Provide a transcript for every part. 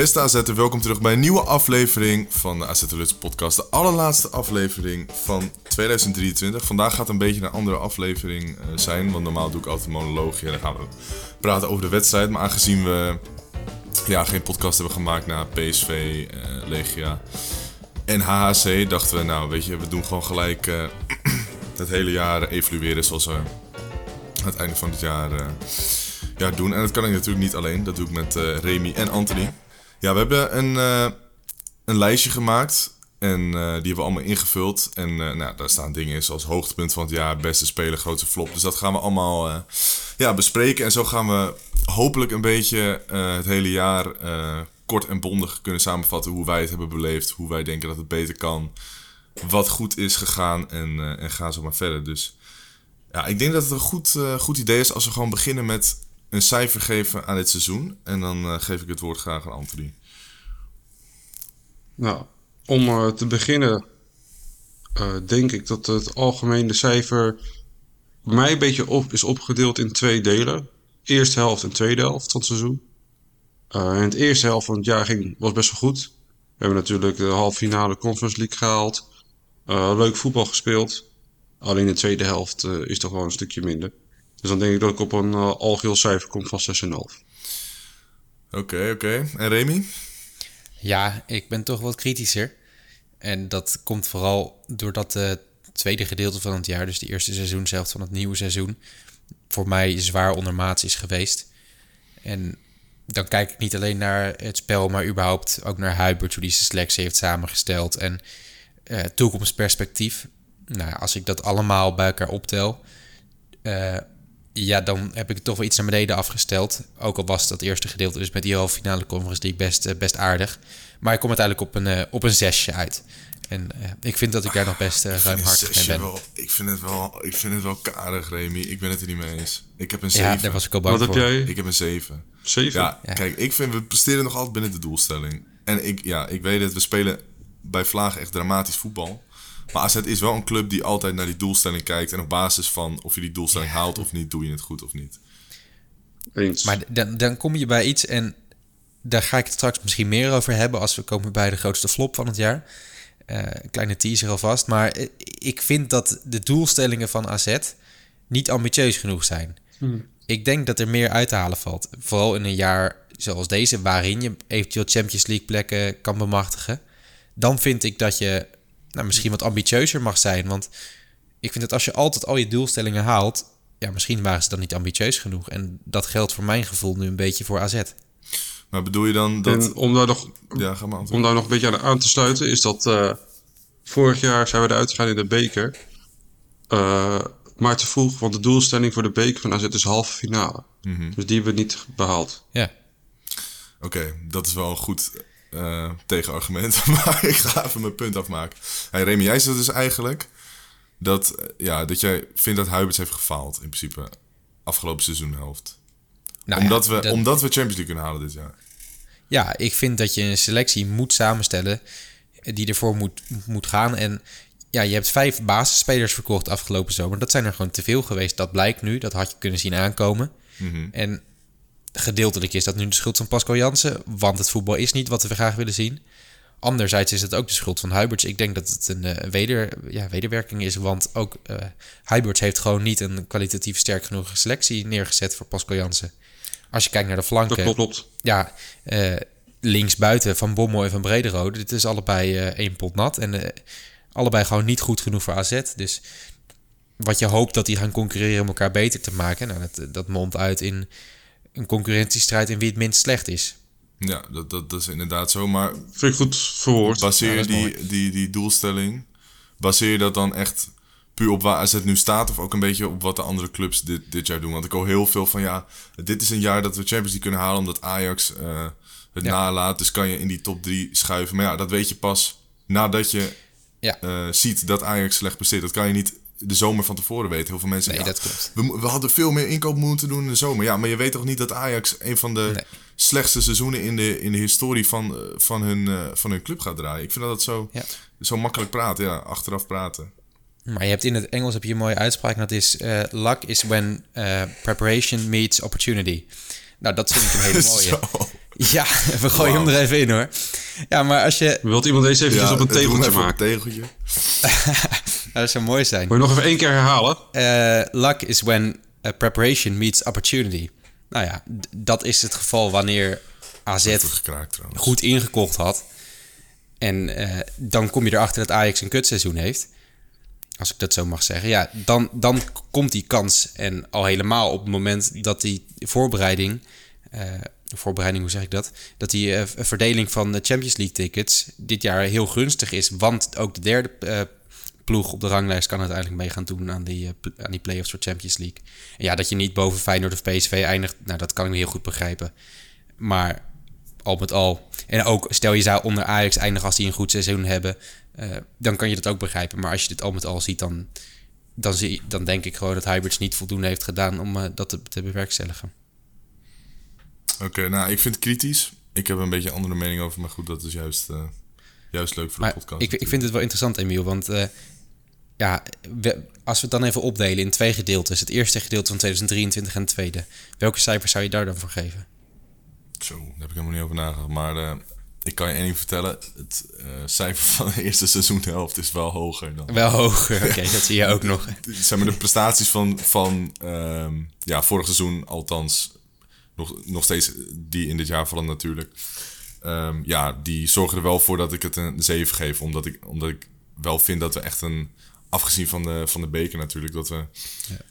Beste AZ'er, welkom terug bij een nieuwe aflevering van de AZ Alerts podcast. De allerlaatste aflevering van 2023. Vandaag gaat een beetje een andere aflevering eh, zijn, want normaal doe ik altijd een monoloogje en dan gaan we praten over de wedstrijd. Maar aangezien we ja, geen podcast hebben gemaakt na PSV, eh, Legia en HHC, dachten we nou, weet je, we doen gewoon gelijk eh, het hele jaar evalueren zoals we het einde van het jaar ja, doen. En dat kan ik natuurlijk niet alleen, dat doe ik met eh, Remy en Anthony. Ja, we hebben een, eh, een lijstje gemaakt. En eh, die hebben we allemaal ingevuld. En eh, nou, daar staan dingen in zoals hoogtepunt van het jaar, beste speler, grootste flop. Dus dat gaan we allemaal ja, bespreken. En zo gaan we hopelijk een beetje het hele jaar kort en bondig kunnen samenvatten hoe wij het hebben beleefd. Hoe wij denken dat het beter kan. Wat goed is gegaan en, en ga zo maar verder. Dus ja, ik denk dat het een goed, goed idee is als we gewoon beginnen met een cijfer geven aan dit seizoen. En dan geef ik het woord graag aan Anthony. Nou, om eh, te beginnen eh, denk ik dat het algemene cijfer mij een beetje op, is opgedeeld in twee delen. Eerste helft en tweede helft van het seizoen. Eh, en het eerste helft van het jaar ging, was best wel goed. We hebben natuurlijk de halve finale Conference League gehaald. Eh, leuk voetbal gespeeld. Alleen de tweede helft is toch wel een stukje minder. Dus dan denk ik dat ik op een uh, algeheel cijfer kom van 6,5. Oké, oké. En Remy? Ja, ik ben toch wat kritischer. En dat komt vooral doordat het tweede gedeelte van het jaar, dus de eerste seizoenshelft van het nieuwe seizoen, voor mij zwaar ondermaats is geweest. En dan kijk ik niet alleen naar het spel, maar überhaupt ook naar Hubert, hoe die selectie heeft samengesteld en eh, toekomstperspectief. Nou, als ik dat allemaal bij elkaar optel, eh, ja, dan heb ik het toch wel iets naar beneden afgesteld. Ook al was dat eerste gedeelte dus met die halve finale conference league best, eh, best aardig. Maar ik kom uiteindelijk op een, eh, op een zesje uit. En eh, ik vind dat ik daar nog best uh, ruimhartig mee ben. wel, ik, vind het wel, ik vind het wel karig, Remy. Ik ben het er niet mee eens. Ik heb een 7. Ja, daar was ik al bang Wat heb jij? Ik heb een 7. 7? Ja, Ja. kijk, ik vind we presteren nog altijd binnen de doelstelling. En ik, ja, ik weet het, we spelen bij Vlagen echt dramatisch voetbal. Maar AZ is wel een club die altijd naar die doelstelling kijkt. En op basis van of je die doelstelling haalt of niet, doe je het goed of niet. Eens. Maar dan, dan kom je bij iets en daar ga ik het straks misschien meer over hebben als we komen bij de grootste flop van het jaar. Eh, een kleine teaser alvast. Maar eh, ik vind dat de doelstellingen van AZ niet ambitieus genoeg zijn. Ik denk dat er meer uit te halen valt. Vooral in een jaar zoals deze, waarin je eventueel Champions League plekken kan bemachtigen. Dan vind ik dat je nou, misschien wat ambitieuzer mag zijn. Want ik vind dat als je altijd al je doelstellingen haalt, ja, misschien waren ze dan niet ambitieus genoeg. En dat geldt voor mijn gevoel nu een beetje voor AZ. Maar bedoel je dan dat... En om daar nog Ja, ga maar. Om daar nog een beetje aan, aan te sluiten, is dat eh, vorig jaar zijn we eruit gegaan in de beker. Eh, maar te vroeg, want de doelstelling voor de beker van AZ is halve finale. Dus die hebben we niet behaald. Ja, Oké, dat is wel een goed eh, tegenargument. maar ik ga even mijn punt afmaken. Hey, Remy, jij zegt dus eigenlijk dat, eh, ja, dat jij vindt dat Huiberts heeft gefaald in principe afgelopen seizoenhelft. nou omdat, ja, we, dat- omdat we Champions League kunnen halen dit jaar. ja, ik vind dat je een selectie moet samenstellen die ervoor moet, moet gaan. En ja, je hebt vijf basisspelers verkocht afgelopen zomer. Dat zijn er gewoon te veel geweest. Dat blijkt nu. Dat had je kunnen zien aankomen. En gedeeltelijk is dat nu de schuld van Pascal Jansen. Want het voetbal is niet wat we graag willen zien. Anderzijds is het ook de schuld van Huiberts. Ik denk dat het een eh, weder, ja, wederwerking is. Want ook Huiberts heeft gewoon niet een kwalitatief sterk genoeg selectie neergezet voor Pascal Jansen. Als je kijkt naar de flanken Dat klopt, klopt. ja, eh linksbuiten van Bommel en van Brederode. Dit is allebei één pot nat. En allebei gewoon niet goed genoeg voor AZ. Dus wat je hoopt dat die gaan concurreren om elkaar beter te maken. Nou, dat, dat mondt uit in een concurrentiestrijd in wie het minst slecht is. Ja, dat, dat, dat is inderdaad zo. Maar Vind ik goed verwoord. baseer je die, die, die doelstelling, baseer je dat dan echt puur op waar AZ nu staat... of ook een beetje op wat de andere clubs dit, dit jaar doen? Want ik hoor heel veel van, ja, dit is een jaar dat we Champions League kunnen halen... omdat Ajax eh, het Ja. nalaat. Dus kan je in die top 3 schuiven. Maar ja, dat weet je pas nadat je Ja. eh, ziet dat Ajax slecht presteert. Dat kan je niet de zomer van tevoren weten. Heel veel mensen Nee, zeggen, dat klopt. We, hadden veel meer inkoop moeten doen in de zomer. Ja, maar je weet toch niet dat Ajax een van de Nee. slechtste seizoenen in de, in de historie van, eh, van, hun, eh, van hun club gaat draaien. Ik vind dat het zo, Ja. zo makkelijk praten, ja, achteraf praten. Maar je hebt in het Engels heb je een mooie uitspraak. En dat is: eh, luck is when preparation meets opportunity. Nou, dat vind ik een hele mooie. Ja, we gooien hem er even in hoor. Ja, maar als je. Wilt iemand deze eventjes op een tegeltje maken? een tegeltje. Dat zou mooi zijn. Wil je nog even één keer herhalen? Eh, luck is when eh, preparation meets opportunity. Nou ja, dat is het geval wanneer AZ gekraakt goed ingekocht had. En eh, dan kom je erachter dat Ajax een kutseizoen heeft. Als ik dat zo mag zeggen. Ja, dan, dan komt die kans. En al helemaal op het moment dat die voorbereiding... voorbereiding, hoe zeg ik dat? Dat die eh, verdeling van de Champions League tickets dit jaar heel gunstig is. Want ook de derde eh, ploeg op de ranglijst kan uiteindelijk mee gaan doen aan die, pl- aan die play-offs voor Champions League. En ja, dat je niet boven Feyenoord of PSV eindigt, nou, dat kan ik heel goed begrijpen. Maar al met al. En ook stel je zou onder Ajax eindigen als die een goed seizoen hebben. dan kan je dat ook begrijpen. Maar als je dit al met al ziet, dan, dan, zie, dan denk ik gewoon dat Hybrids niet voldoende heeft gedaan om dat te, te bewerkstelligen. Oké, nou, ik vind het kritisch. Ik heb een beetje een andere mening over, maar goed, dat is juist, eh, juist leuk voor de podcast. ik, ik vind het wel interessant, Emiel. Want eh, ja, we- als we het dan even opdelen in twee gedeeltes. Het eerste gedeelte van 2023 en het tweede. Welke cijfers zou je daar dan voor geven? Zo, daar heb ik helemaal niet over nagedacht. Maar eh, ik kan je één ding vertellen. Het cijfer van de eerste seizoenhelft is wel hoger dan... Wel hoger, oké, dat zie je ook nog. Zeg maar de prestaties van, van ehm, ja, vorig seizoen, althans nog, nog steeds die in dit jaar vallen natuurlijk. Ehm, ja, die zorgen er wel voor dat ik het een 7 geef. Omdat ik, omdat ik wel vind dat we echt een, afgezien van de, van de beker natuurlijk, dat we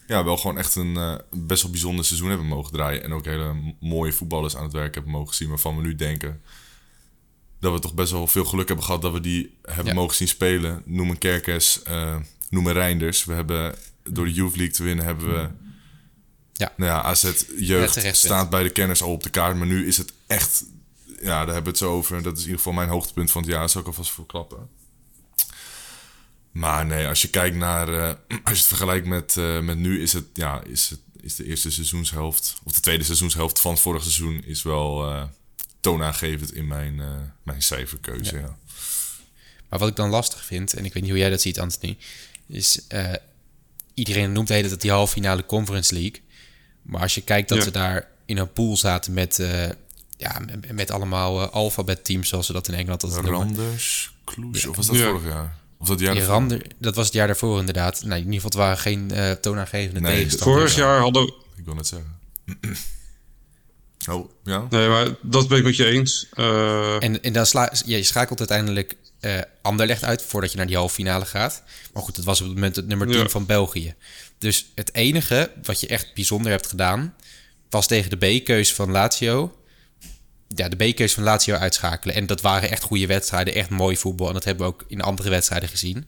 ja. wel gewoon echt een eh, best wel bijzonder seizoen hebben mogen draaien. En ook hele mooie voetballers aan het werk hebben mogen zien, waarvan we nu denken dat we toch best wel veel geluk hebben gehad dat we die hebben Ja. mogen zien spelen. Noem een Kerkers, eh, noem een Reinders. We hebben door de Youth League te winnen hebben we... Ja. Nou ja, AZ Ja, jeugd terecht staat bij de kenners al op de kaart. Maar nu is het echt... Ja, daar hebben we het zo over. Dat is in ieder geval mijn hoogtepunt van het jaar. Dat zal ik alvast voor klappen. Maar nee, als je kijkt naar... eh, als je het vergelijkt met, eh, met nu, is het... Ja, is, het, is de eerste seizoenshelft... Of de tweede seizoenshelft van het vorige seizoen... is wel eh, toonaangevend in mijn, mijn cijferkeuze, ja. Maar wat ik dan lastig vind, en ik weet niet hoe jij dat ziet, Anthony, is iedereen noemt de hele tijd die halve finale Conference League. Maar als je kijkt dat Ja. we daar in een pool zaten met, eh, ja, met, met allemaal eh, alfabet teams, zoals ze dat in Engeland altijd noemen. Randers, Kloes, of was dat Ja. vorig jaar? Of dat jaar? Rander, dat was het jaar daarvoor inderdaad. Nou, in ieder geval, het waren geen eh, toonaangevende Nee, tegenstanders. Vorig jaar hadden we... Ik wil net zeggen. Oh, ja? Nee, maar dat ben ik met je eens. Eh, En, en dan sla, ja, je schakelt uiteindelijk eh Anderlecht uit voordat je naar die halve finale gaat. Maar goed, dat was op het moment het nummer 10 Ja. van België. Dus het enige wat je echt bijzonder hebt gedaan, was tegen de B-keus van Lazio. Ja, de B-keus van Lazio uitschakelen. En dat waren echt goede wedstrijden, echt mooi voetbal. En dat hebben we ook in andere wedstrijden gezien.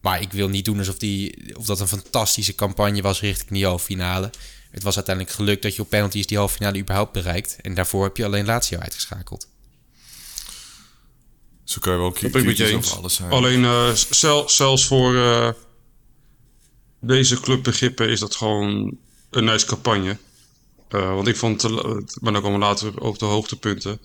Maar ik wil niet doen alsof die, of dat een fantastische campagne was richting die halve finale. Het was uiteindelijk gelukt dat je op penalties die halve finale überhaupt bereikt. En daarvoor heb je alleen Lazio uitgeschakeld. Zo kan je wel eens. over alles zijn. Alleen eh, zel- zelfs voor eh, deze clubbegrippen is dat gewoon een nice campagne. Eh, want ik vond, maar dan komen we later ook de hoogtepunten.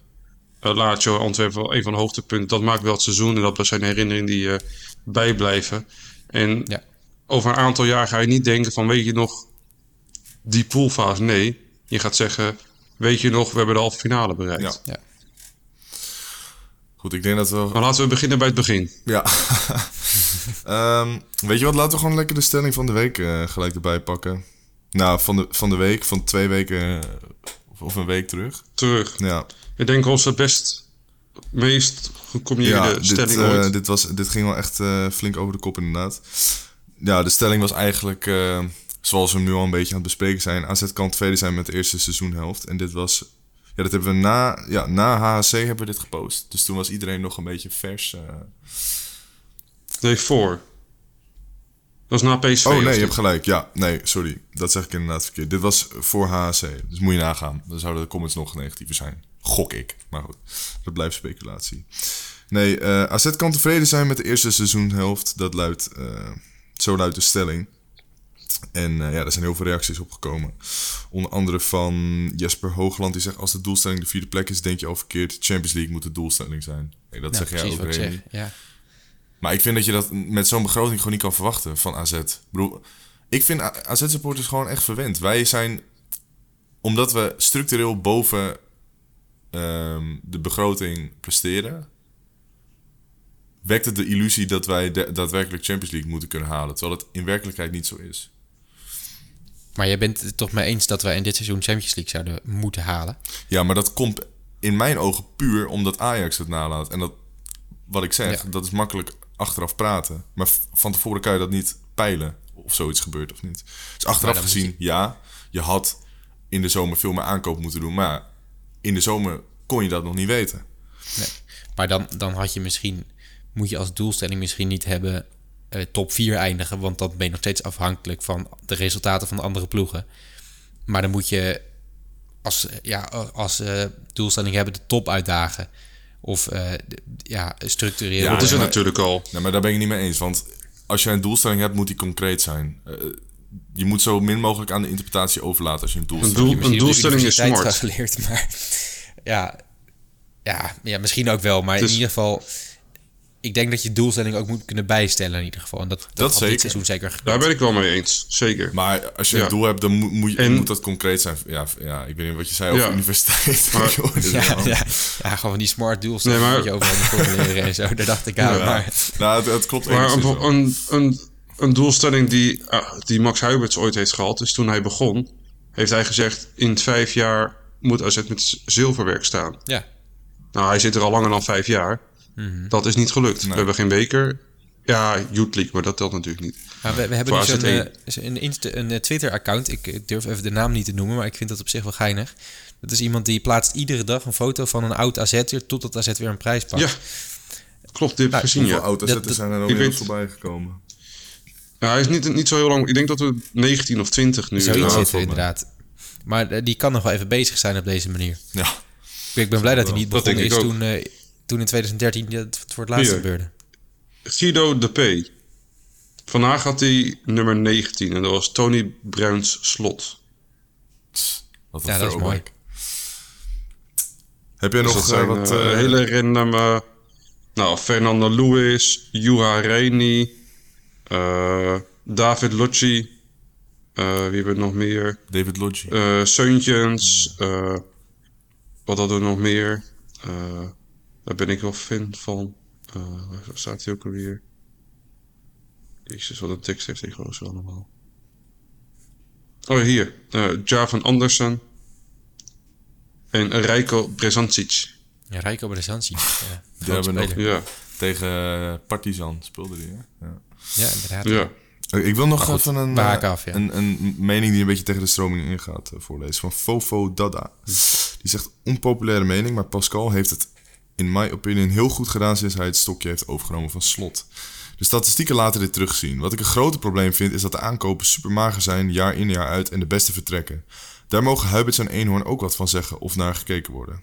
Uh, Lazio Antwerpen wel een van de hoogtepunten. Dat maakt wel het seizoen en dat zijn herinneringen die eh, bijblijven. En Ja. over een aantal jaar ga je niet denken van weet je nog die poolfase? Nee, je gaat zeggen weet je nog we hebben de halve finale bereikt. Ja. Ja. Goed, ik denk dat we... Maar laten we beginnen bij het begin. Ja. Ehm, weet je wat, laten we gewoon lekker de stelling van de week eh, gelijk erbij pakken. Nou, van de, van de week, van twee weken eh, of, een week terug. Terug. Ja, Ik denk onze best, meest gecombineerde ja dit, stelling eh, ooit. dit, was, dit ging wel echt flink over de kop inderdaad. Ja, de stelling was eigenlijk, zoals we hem nu al een beetje aan het bespreken zijn... AZ kan tweede zijn met de eerste seizoenhelft. En dit was... Ja, dat hebben we na, ja, na HHC hebben we dit gepost. Dus toen was iedereen nog een beetje vers. eh. Nee, voor. Dat was na PSV. Oh nee, je hebt gelijk. Ja, nee, sorry. Dat zeg ik inderdaad verkeerd. Dit was voor HHC. Dus moet je nagaan. Dan zouden de comments nog negatiever zijn. Gok ik. Maar goed, dat blijft speculatie. Nee, eh AZ kan tevreden zijn met de eerste seizoenhelft. Dat luidt, eh, zo luidt de stelling. En eh, ja, er zijn heel veel reacties op gekomen. Onder andere van Jesper Hoogland. Die zegt, als de doelstelling de vierde plek is, denk je al verkeerd. Champions League moet de doelstelling zijn. Hey, dat Nou, zeg jij ook, zeg. Ja. Maar ik vind dat je dat met zo'n begroting gewoon niet kan verwachten van AZ. Ik bedoel, ik vind AZ-supporters gewoon echt verwend. Wij zijn, omdat we structureel boven ehm, de begroting presteren, wekt het de illusie dat wij daadwerkelijk Champions League moeten kunnen halen. Terwijl het in werkelijkheid niet zo is. Maar jij bent het toch mee eens dat wij in dit seizoen Champions League zouden moeten halen? Ja, maar dat komt in mijn ogen puur omdat Ajax het nalaat. En dat, wat ik zeg, Ja. dat is makkelijk achteraf praten. Maar van tevoren kan je dat niet peilen of zoiets gebeurt of niet. Dus achteraf gezien, ja, je had in de zomer veel meer aankoop moeten doen. Maar in de zomer kon je dat nog niet weten. Nee. Maar dan, dan had je misschien, moet je als doelstelling misschien niet hebben eh, top 4 eindigen, want dan ben je nog steeds afhankelijk van de resultaten van de andere ploegen. Maar dan moet je als, eh, ja, als eh, doelstelling hebben de top uitdagen. Of eh, ja, structureel. Ja, Dat is het maar- natuurlijk al. Nou, maar daar ben ik niet mee eens. Want als je een doelstelling hebt, moet die concreet zijn. Je moet zo min mogelijk aan de interpretatie overlaten als je een Een, doelstelling doel, Misschien een op de doelstelling is smart. geleerd, maar ja, ja, ja, misschien ook wel. Maar in ieder geval, ik denk dat je doelstelling ook moet kunnen bijstellen in ieder geval. En dat, dat, Dat zeker. dit seizoen zeker. Daar ben ik wel mee eens. Zeker. Maar als je Ja. een doel hebt, dan moet, moet, je, En- moet dat concreet zijn. Ja, ja, ik weet niet wat je zei over Ja. universiteit. Maar- Ja, ja, ja, gewoon die smart doelstelling Nee, maar- je overal moet formuleren en zo. Daar dacht ik aan. Ja. Maar, Nou, het, het klopt Maar een, een, een, een doelstelling die, ah, die Max Huiberts ooit heeft gehad, is toen hij begon, heeft hij gezegd: in vijf jaar moet AZ met zilverwerk staan. ja, Nou, hij zit er al langer dan vijf jaar. Dat is niet gelukt. We hebben geen beker. Ja, Youth League, maar dat telt natuurlijk niet. maar we, we hebben dus een, eh, een, een eh, Twitter-account. Ik, ik durf even de naam niet te noemen, maar ik vind dat op zich wel geinig. Dat is iemand die plaatst iedere dag een foto van een oud AZ'er totdat AZ weer een prijs pakt. Ja, klopt, dit heb ik gezien. Ja. auto's dat- dat- zijn er inmiddels weet- voorbij gekomen? ja, hij is niet, niet zo heel lang. Ik denk dat we 19 of 20 nu. Zoiets eh, er inderdaad. Maar die kan nog wel even bezig zijn op deze manier. Ja. Ik ben blij dat hij niet begonnen is ook. toen, eh, toen in 2013 het voor het laatst Hier. gebeurde. Guido de P. Vandaag had hij nummer 19 en dat was Tony Bruins slot. Wat een Ja, dat is throwback. Heb jij Dus nog dat eh, zijn wat... eh, eh, hele random... eh, nou, Fernando Lewis, Juha Reini, eh, David Locci. eh, wie hebben we nog meer? David eh Seuntjens. eh, wat hadden we nog meer? Daar ben ik wel fan van. Eh, waar staat hij ook alweer? Jezus, wat een tekst heeft die gozer allemaal. Oh, hier. eh Javan Andersen. En Rijko Brezancic. Ja, Rijko Brezanci. Ja, Die hebben nog Ja, tegen eh, Partizan speelde die, hè? Ja. ja, inderdaad. ja. Ik wil nog even een, af, ja. een, een mening die een beetje tegen de stroming ingaat voorlezen. Van Fofo Dada. Die zegt onpopulaire mening, maar Pascal heeft het in my opinion heel goed gedaan sinds hij het stokje heeft overgenomen van Slot. De statistieken laten dit terugzien. Wat ik een groot probleem vind is dat de aankopen supermager zijn, jaar in jaar uit en de beste vertrekken. Daar mogen Huiberts en Eenhoorn ook wat van zeggen of naar gekeken worden.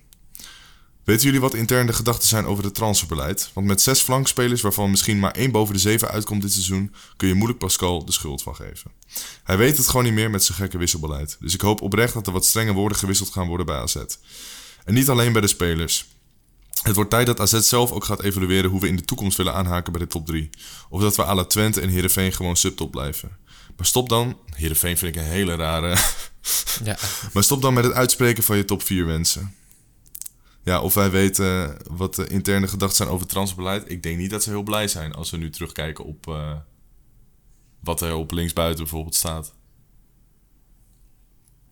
Weten jullie wat intern de gedachten zijn over het transferbeleid? Want met zes flankspelers, waarvan misschien maar één boven de zeven uitkomt dit seizoen, kun je moeilijk Pascal de schuld van geven. Hij weet het gewoon niet meer met zijn gekke wisselbeleid. Dus ik hoop oprecht dat er wat strenge woorden gewisseld gaan worden bij AZ. En niet alleen bij de spelers. Het wordt tijd dat AZ zelf ook gaat evalueren hoe we in de toekomst willen aanhaken bij de top 3. Of dat we à la Twente en Heerenveen gewoon subtop blijven. Maar stop dan, Heerenveen vind ik een hele rare... Ja. Maar stop dan met het uitspreken van je top 4 wensen. Ja, of wij weten wat de interne gedachten zijn over het transferbeleid. Ik denk niet dat ze heel blij zijn als we nu terugkijken op eh, wat er op linksbuiten bijvoorbeeld staat.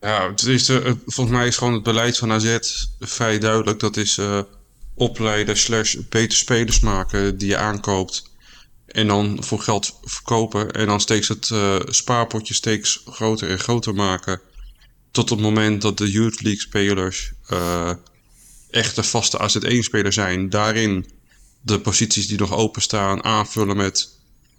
Ja, het is, eh, volgens mij is gewoon het beleid van AZ vrij duidelijk. Dat is eh, opleiden slash beter spelers maken die je aankoopt. En dan voor geld verkopen. En dan steeds het eh, spaarpotje steeds groter en groter maken. Tot het moment dat de Youth League spelers eh echte vaste AZ1-speler zijn. Daarin de posities die nog openstaan aanvullen met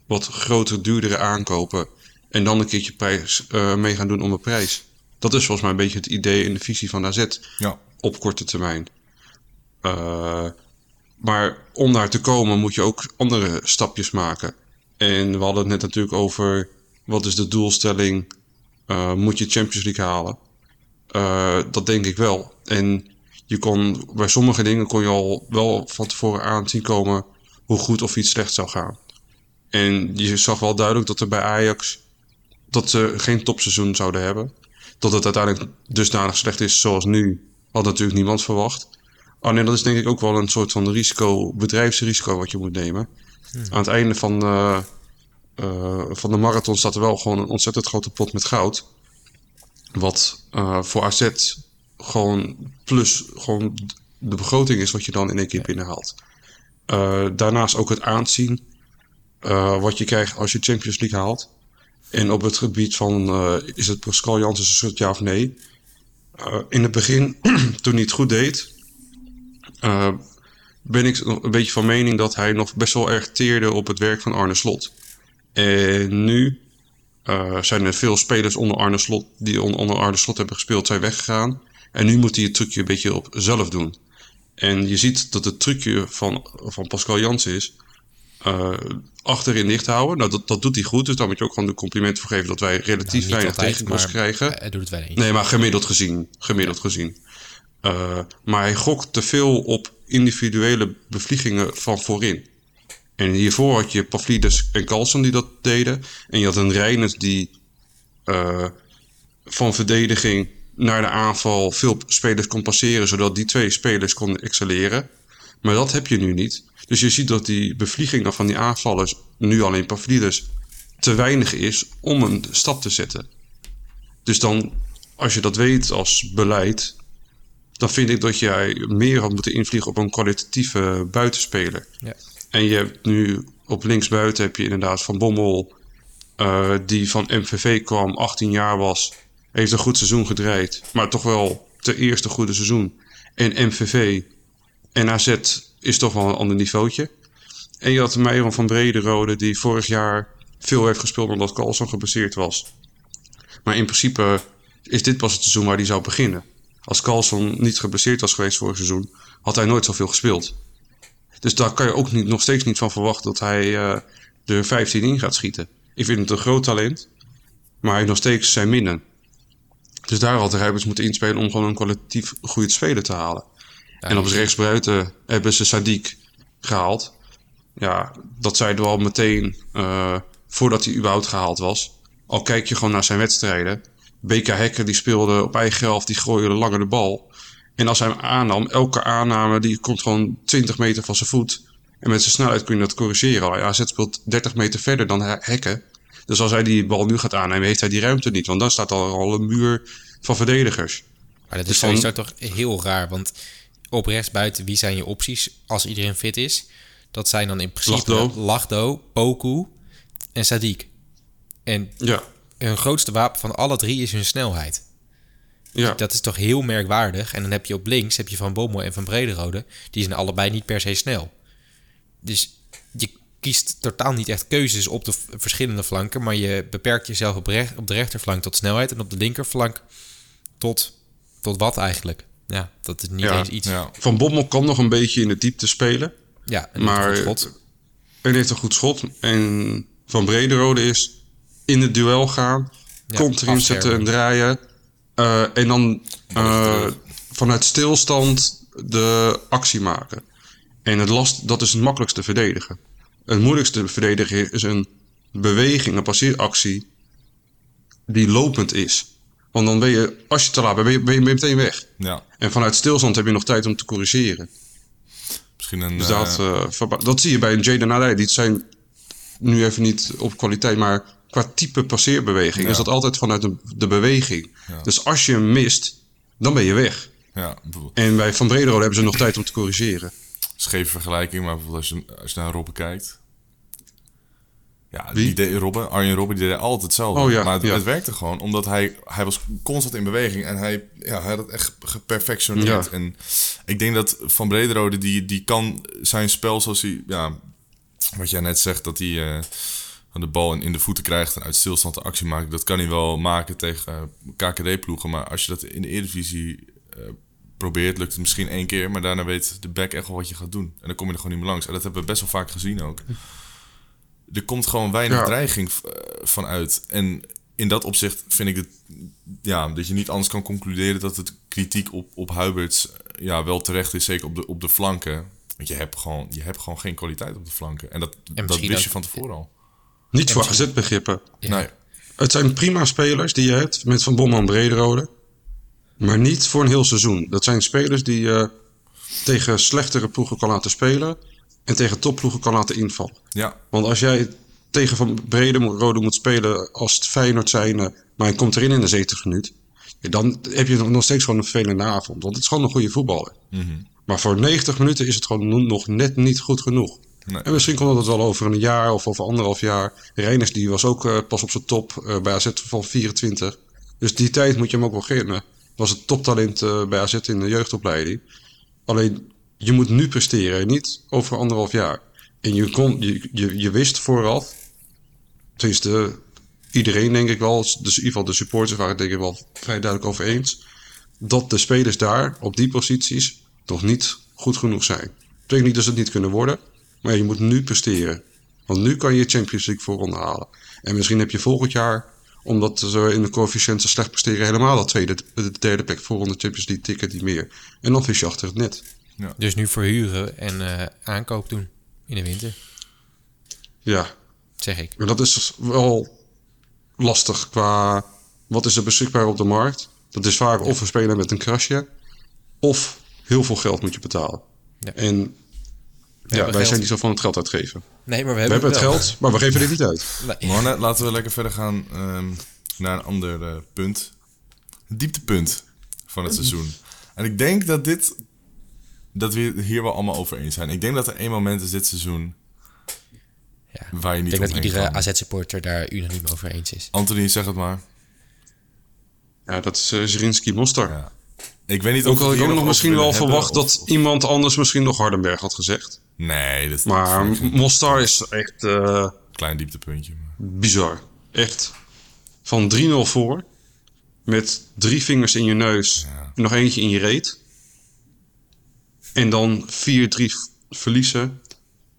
wat grotere, duurdere aankopen. En dan een keertje prijs, eh, mee gaan doen om een prijs. Dat is volgens mij een beetje het idee en de visie van AZ Ja. op korte termijn. Eh, maar om daar te komen moet je ook andere stapjes maken. En we hadden het net natuurlijk over wat is de doelstelling? Eh, moet je Champions League halen? Eh, dat denk ik wel. En je kon, bij sommige dingen kon je al wel van tevoren aan zien komen hoe goed of iets slecht zou gaan. En je zag wel duidelijk dat er bij Ajax dat ze geen topseizoen zouden hebben. Dat het uiteindelijk dusdanig slecht is zoals nu, had natuurlijk niemand verwacht. Alleen dat is denk ik ook wel een soort van risico, bedrijfsrisico wat je moet nemen. Aan het einde van, eh, eh, van de marathon staat er wel gewoon een ontzettend grote pot met goud. Wat eh, voor AZ gewoon plus gewoon de begroting is wat je dan in één keer binnenhaalt. Daarnaast ook het aanzien wat je krijgt als je Champions League haalt. En op het gebied van is het Pascal Jansen een soort ja of nee. In het begin, toen hij het goed deed, eh, ben ik een beetje van mening dat hij nog best wel erg teerde op het werk van Arne Slot. En nu eh, zijn er veel spelers onder Arne Slot, die on- onder Arne Slot hebben gespeeld, zijn weggegaan. En nu moet hij het trucje een beetje op zelf doen. En je ziet dat het trucje van, van Pascal Jansen is eh, achterin dicht houden. Nou, dat, dat doet hij goed. Dus daar moet je ook gewoon de complimenten voor geven dat wij relatief Nou, weinig altijd, tegenkost krijgen. Hij doet het wel eens. Nee, maar gemiddeld gezien. Gemiddeld gezien. Eh, maar hij gokt te veel op individuele bevliegingen van voorin. En hiervoor had je Pavlidis en Carlsen die dat deden. En je had een Reiners die eh, van verdediging naar de aanval veel spelers kon passeren, zodat die twee spelers konden excelleren. Maar dat heb je nu niet. Dus je ziet dat die bevliegingen van die aanvallers, nu alleen Pavlidis, te weinig is om een stap te zetten. Dus dan, als je dat weet als beleid, dan vind ik dat jij meer had moeten invliegen op een kwalitatieve buitenspeler. Ja. En je hebt nu op linksbuiten heb je inderdaad Van Bommel, eh, die van MVV kwam, 18 jaar was, heeft een goed seizoen gedraaid, maar toch wel ter eerste goede seizoen. En MVV en AZ is toch wel een ander niveautje. En je had Meiron van Brederode, die vorig jaar veel heeft gespeeld omdat Carlson gebaseerd was. Maar in principe is dit pas het seizoen waar hij zou beginnen. Als Carlson niet geblesseerd was geweest vorig seizoen, had hij nooit zoveel gespeeld. Dus daar kan je ook niet, nog steeds niet van verwachten dat hij eh er 15 in gaat schieten. Ik vind het een groot talent, maar hij heeft nog steeds zijn minnen. Dus daar had de Rijbers moeten inspelen om gewoon een kwalitatief goede speler te halen. en op rechtsbuiten hebben ze Sadiq gehaald. Ja, dat zeiden we al meteen eh, voordat hij überhaupt gehaald was. Al kijk je gewoon naar zijn wedstrijden. BK Hekker die speelde op eigen helft, die gooide langer de bal. En als hij hem aannam, elke aanname die komt gewoon 20 meter van zijn voet. En met zijn snelheid kun je dat corrigeren. Ja, AZ speelt 30 meter verder dan He- Hekken. Dus als hij die bal nu gaat aannemen, heeft hij die ruimte niet. Want dan staat al een muur van verdedigers. Maar dat Dus is dan- sowieso toch heel raar. Want op rechtsbuiten, wie zijn je opties als iedereen fit is? Dat zijn dan in principe Lachdo. Lachdo, Poku en Sadiq. En Ja, hun grootste wapen van alle drie is hun snelheid. ja. Dat is toch heel merkwaardig. En dan heb je op links heb je Van Bommel en Van Brederode. Die zijn allebei niet per se snel. Dus je kiest totaal niet echt keuzes op de verschillende flanken. Maar je beperkt jezelf op, recht, op de rechterflank tot snelheid. En op de linkerflank tot, tot wat eigenlijk? Ja, dat is niet Ja, eens iets. Ja, Ja, Van Bommel kan nog een beetje in de diepte spelen. en Maar- maar, schot. En heeft een goed schot. En Van Brederode is in het duel gaan. Ja, komt erin zetten en draaien. Eh, en dan eh, vanuit stilstand de actie maken. En het last, dat is het makkelijkste verdedigen. Het moeilijkste verdedigen is een beweging, een passeeractie die lopend is. Want dan ben je, als je te laat bent, ben je, ben je meteen weg. ja. En vanuit stilstand heb je nog tijd om te corrigeren. Misschien een... Dus dat, eh, dat zie je bij een Jaden Adai. Die zijn nu even niet op kwaliteit, maar qua type passeerbeweging Ja. is dat altijd vanuit de, de beweging. Ja. Dus als je hem mist, dan ben je weg. ja, En bij Van Brederode hebben ze nog tijd om te corrigeren. scheve vergelijking, maar bijvoorbeeld als je, als je naar Robben kijkt. Ja, Wie? die deed Robben, Arjen Robben, die deed altijd hetzelfde. Oh ja, maar het, werkte gewoon, omdat hij, hij was constant in beweging en hij, ja, hij had het echt geperfectioneerd. Ja. En ik denk dat Van Brederode, die, die kan zijn spel zoals hij, ja, wat jij net zegt, dat hij eh, de bal in, in de voeten krijgt en uit stilstand de actie maakt. Dat kan hij wel maken tegen KKD-ploegen, maar als je dat in de Eredivisie eh, probeert, lukt het misschien één keer, maar daarna weet de back echt wel wat je gaat doen. En dan kom je er gewoon niet meer langs. En dat hebben we best wel vaak gezien ook. Er komt gewoon weinig Ja. dreiging uh, van uit. En in dat opzicht vind ik het, ja, dat je niet anders kan concluderen dat het kritiek op, op Huiberts eh, ja, wel terecht is, zeker op de, op de flanken. Want je hebt, gewoon, je hebt gewoon geen kwaliteit op de flanken. En dat, dat misschien wist je van tevoren al. Niet voor AZ-begrippen. Ja. Nee. Het zijn prima spelers die je hebt met Van Bommel en Brederode. Maar niet voor een heel seizoen. Dat zijn spelers die je tegen slechtere ploegen kan laten spelen. En tegen topploegen kan laten invallen. Ja, Want als jij tegen Van Brederode moet spelen als het Feyenoord zijn... maar hij komt erin in de 70 minuut... dan heb je nog steeds gewoon een vervelende avond. Want het is gewoon een goede voetballer. Maar voor 90 minuten is het gewoon no- nog net niet goed genoeg. En misschien komt dat wel over een jaar of over anderhalf jaar. Reiners die was ook eh, pas op zijn top eh, bij AZ van 24. Dus die tijd moet je hem ook wel geven. Was het toptalent eh, bij AZ in de jeugdopleiding. Alleen je moet nu presteren, niet over anderhalf jaar. En je, kon, je, je, je wist vooraf, tenminste iedereen denk ik wel, dus in ieder geval de supporters waren het denk ik wel vrij duidelijk over eens, dat de spelers daar op die posities nog niet goed genoeg zijn. Dat betekent niet dat ze het niet kunnen worden, maar je moet nu presteren. Want nu kan je Champions League voorronde halen. En misschien heb je volgend jaar, omdat ze in de coëfficiënten slecht presteren, helemaal dat tweede, de derde plek voorronde Champions League ticket niet meer. En dan vis je achter het net. Dus nu verhuren en eh, aankoop doen in de winter, Ja, zeg ik. Maar dat is wel lastig qua wat is er beschikbaar op de markt. Dat is vaak of een speler met een krasje, of heel veel geld moet je betalen. Ja. En ja, wij hebben geld. zijn niet zo van het geld uitgeven. Nee, maar we We hebben, hebben het geld, maar we geven dit niet uit. Nee. Mannen, laten we lekker verder gaan ehm, naar een ander eh, punt. Het dieptepunt van het seizoen. En ik denk dat dit... Dat we hier wel allemaal over eens zijn. Ik denk dat er één moment is dit seizoen... Ja. Waar je Ik niet denk dat iedere. AZ-supporter daar unaniem over eens is. Anthony, zeg het maar. Ja, dat is uh, Zrinski Mostar. Ja. Ik weet niet of Ook ik ook nog misschien wel verwacht of- dat iemand anders misschien nog Hardenberg had gezegd. Nee, dat is Maar Mostar is echt eh, klein dieptepuntje. maar- bizar. Echt. Van 3-0 voor. Met drie vingers in je neus. Ja. En nog eentje in je reet. En dan 4-3 v- verliezen.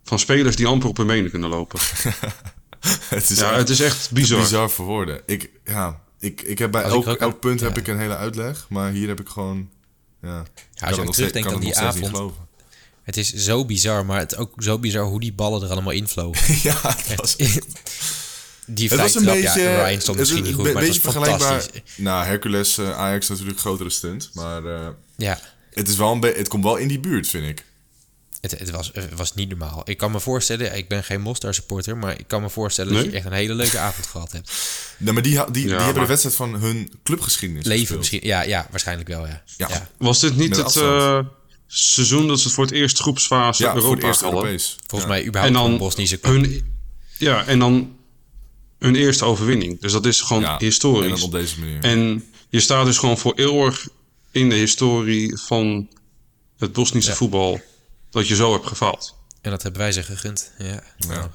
Van spelers die amper op hun benen kunnen lopen. het is Ja, echt het is echt bizar. bizar voor woorden. Ik, ja, ik, ik heb bij elk, ook- elk punt ja. heb ik een hele uitleg. Maar hier heb ik gewoon... Ja, Ja, als je ook terugdenkt aan die avond. Het is zo bizar, maar het ook zo bizar hoe die ballen er allemaal invlogen. ja, het was, Echt. Die het was vrije een trap, beetje... ja, Ryan stond misschien niet goed, maar het was vergelijkbaar... fantastisch. Nou, Hercules eh, Ajax natuurlijk grotere stunt. Maar eh, Ja, het, is wel een het komt wel in die buurt, vind ik. Het, het, was, het was niet normaal. Ik kan me voorstellen, ik ben geen Mostar supporter, maar ik kan me voorstellen dat je echt een hele leuke avond gehad hebt. Nee, maar die, die, die Ja, hebben maar- de wedstrijd van hun clubgeschiedenis Leven gespeeld. misschien, ja, ja, waarschijnlijk wel, ja. Ja. ja. Was dit niet Met het eh, seizoen dat ze voor het eerst groepsfase Ja, voor Europa het eerst hadden? Europees. Volgens Ja. mij überhaupt En een dan Bosnische club. hun, ja, en dan hun eerste overwinning. Dus dat is gewoon Ja, historisch. En op deze manier. En je staat dus gewoon voor eeuwig in de historie van het Bosnische Ja. voetbal dat je zo hebt gefaald. En dat hebben wij ze gegund. Ja,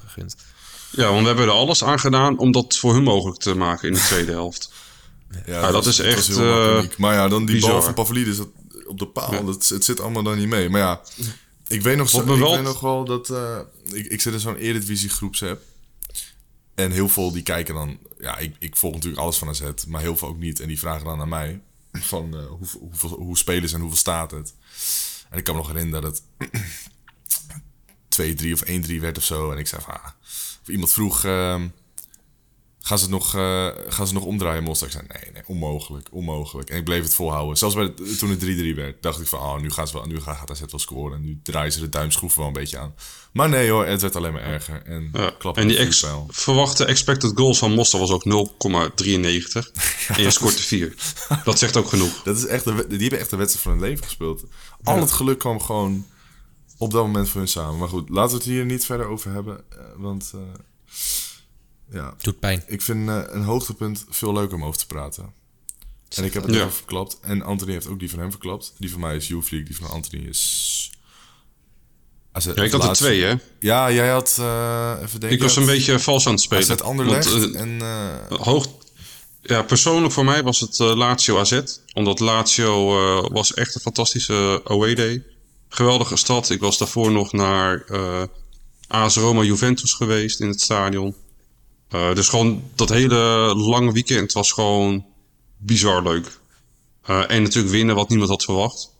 gegund. Ja, want we hebben er alles aan gedaan om dat voor hun mogelijk te maken in de tweede helft. Ja, dat is was echt, heel makkelijk. Maar ja, dan die bal van Pavlidis dat, op de paal. Ja. Dat, het zit allemaal dan niet mee. Maar ja, ik weet nog, zo, ik wel- weet nog wel dat... eh, ik, ik zit in zo'n Eredivisie groepsapp. En heel veel die kijken dan... Ja, ik, ik volg natuurlijk alles van AZ. Maar heel veel ook niet. En die vragen dan aan mij... Van eh, hoe, hoeveel, hoe spelen ze en hoeveel staat het? En ik kan me nog herinneren dat het 2-3 of 1-3 werd of zo. En ik zei van... Ah, of iemand vroeg... ehm, Gaan ze het nog, eh, gaan ze nog omdraaien, Mostar? Ik zei, nee, nee, onmogelijk, onmogelijk. En ik bleef het volhouden. Zelfs bij toen het 3-3 werd, dacht ik van, oh, nu, gaan ze wel, nu gaat AZ wel scoren. En nu draaien ze de duimschroeven wel een beetje aan. Maar nee hoor, het werd alleen maar erger. En, Ja. klap En die ex verwachte expected goals van Mostar was ook 0,93. en je scoort er 4. Dat zegt ook genoeg. Dat is echt de, die hebben echt de wedstrijd van hun leven gespeeld. Al het geluk kwam gewoon op dat moment voor hun samen. Maar goed, laten we het hier niet verder over hebben. eh, want eh, ja, Doet pijn. ik vind eh, een hoogtepunt veel leuker om over te praten. En ik heb het Ja. even verklapt. En Anthony heeft ook die van hem verklapt. Die van mij is Youth die van Anthony is... AZ, Ja, ik had er twee, hè? Ja, jij had... eh even denken. Ik was een beetje vals aan het spelen. AZ Anderlecht Want, en... eh, hoog... Ja, persoonlijk voor mij was het eh, Lazio AZ. Omdat Lazio eh, was echt een fantastische away day. Geweldige stad. Ik was daarvoor nog naar eh AS Roma Juventus geweest in het stadion. Dus gewoon dat hele lange weekend was gewoon bizar leuk. En natuurlijk winnen wat niemand had verwacht.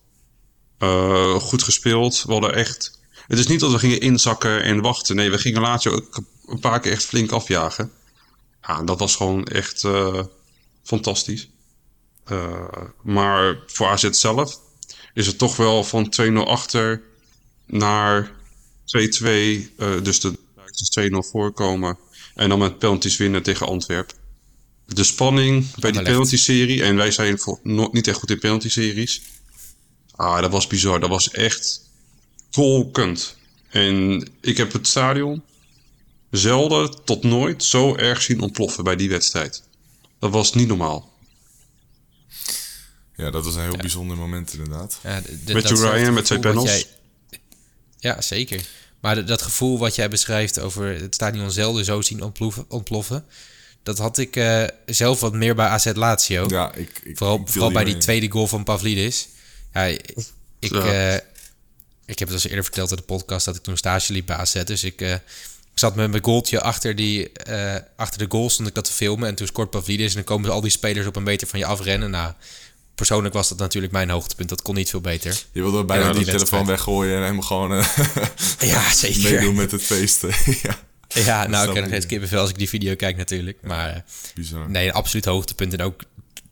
Goed gespeeld. We hadden echt... Het is niet dat we gingen inzakken en wachten. Nee, we gingen Lazio ook een paar keer echt flink afjagen. Ja, dat was gewoon echt fantastisch. Eh, maar voor AZ zelf is het toch wel van 2-0 achter naar 2-2. eh, dus de Duitsers 2-0 voorkomen. En dan met penalties winnen tegen Antwerp. De spanning bij die penalty-serie. En wij zijn niet echt goed in penalty-series. Ah, dat was bizar. Dat was echt kolkend. En ik heb het stadion zelden tot nooit zo erg zien ontploffen bij die wedstrijd. Dat was niet normaal. Ja, dat was een heel bijzonder moment inderdaad. Ja, de- de- Met Ryan met twee panels. jij- Ja, zeker. Maar de- dat gevoel wat jij beschrijft over het stadion zelden zo zien ontploffen, ontploffen dat had ik eh, zelf wat meer bij AZ Lazio. Ja, ik, ik, vooral ik vooral bij die mee. tweede goal van Pavlidis. Ja, ik, Ja. eh, ik heb het al eens eerder verteld in de podcast dat ik toen stage liep bij AZ. Dus ik, eh, ik zat met mijn goaltje achter, die, eh, achter de goal, stond ik dat te filmen. En toen scoort Pavlidis en dan komen al die spelers op een meter van je afrennen. Nou, persoonlijk was dat natuurlijk mijn hoogtepunt. Dat kon niet veel beter. Je wilde bijna Ja, die telefoon weggooien en helemaal gewoon eh, Ja, zeker. meedoen met het feesten. ja, Ja, nou, ik krijg nog steeds ja. kippenvel als ik die video kijk natuurlijk. Maar eh, bizar. nee, een absoluut hoogtepunt en ook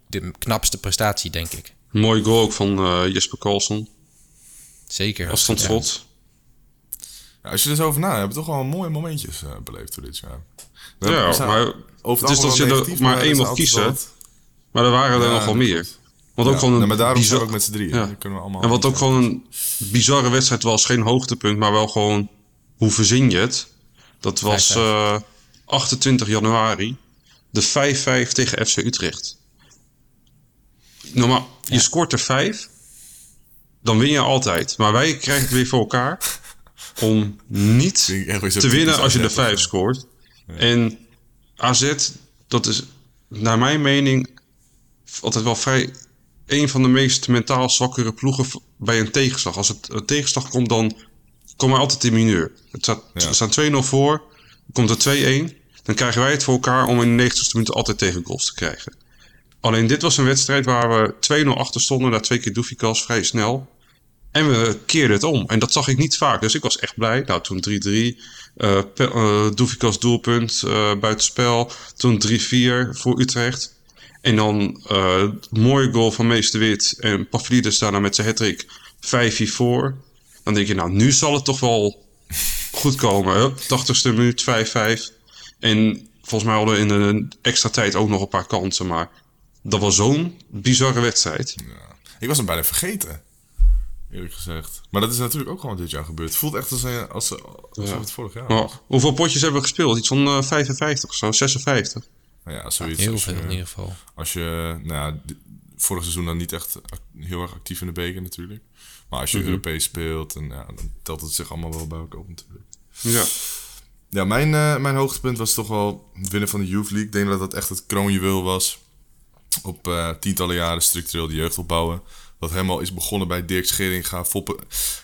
de knapste prestatie, denk ik. Mooi goal ook van eh, Jesper Karlsson. Zeker. Als het Ja. Als je er zo over na, hebben we toch wel mooie momentjes eh, beleefd door dit jaar. We Ja, hebben- maar over het is dat je er maar één altijd kiezen. wat- Maar er waren er nogal meer. Wat ook Ja, gewoon een maar daarom zijn bizar- we ook met z'n drieën. Ja. Kunnen we allemaal En wat ook eentje- gewoon een bizarre wedstrijd was. Geen hoogtepunt, maar wel gewoon... Hoe verzin je het? Dat was 5-5. eh 28 januari. De 5-5 tegen FC Utrecht. Normaal, je scoort er 5. Dan win je altijd. Maar wij krijgen het weer voor elkaar. Om niet te winnen als je de AZ, 5 ja. scoort. En AZ, dat is naar mijn mening altijd wel vrij een van de meest mentaal zwakkere ploegen bij een tegenslag. Als het een tegenslag komt, dan komen we altijd in mineur. Het staat, Ja. We staan 2-0 voor, komt er 2-1. Dan krijgen wij het voor elkaar om in de 90ste minuut altijd tegen goals te krijgen. Alleen dit was een wedstrijd waar we 2-0 achter stonden, na twee keer Doefikas vrij snel. En we keerden het om. En dat zag ik niet vaak. Dus ik was echt blij. Nou, toen 3-3. eh pe- eh, Doefikas doelpunt, eh buitenspel. Toen 3-4 voor Utrecht. En dan eh mooie goal van Meester Wit. En Pavlidis daarna met zijn hat-trick 5-4 voor. Dan denk je, nou, nu zal het toch wel goed komen. Hup, 80ste minuut 5-5. En volgens mij hadden we in de extra tijd ook nog een paar kansen. Maar dat was zo'n bizarre wedstrijd. Ik was hem bijna vergeten. Eerlijk gezegd. Maar dat is natuurlijk ook gewoon dit jaar gebeurd. Het voelt echt als, eh, als, als, alsof het vorig jaar was. hoeveel potjes hebben we gespeeld? Iets van eh, 55 of zo, 56. Nou ja, zoiets. Heel als je- veel in ieder geval. Als je, nou ja, vorig seizoen dan niet echt heel erg actief in de beker natuurlijk. Maar als je Mhm. Europees speelt, en, ja, dan telt het zich allemaal wel bij elkaar op natuurlijk. Ja. Ja, mijn, eh, mijn hoogtepunt was toch wel het winnen van de Youth League. Ik denk dat dat echt het kroonjuweel was. Op eh, tientallen jaren structureel de jeugd opbouwen. Wat helemaal is begonnen bij Dirk Scheringa. Foppe,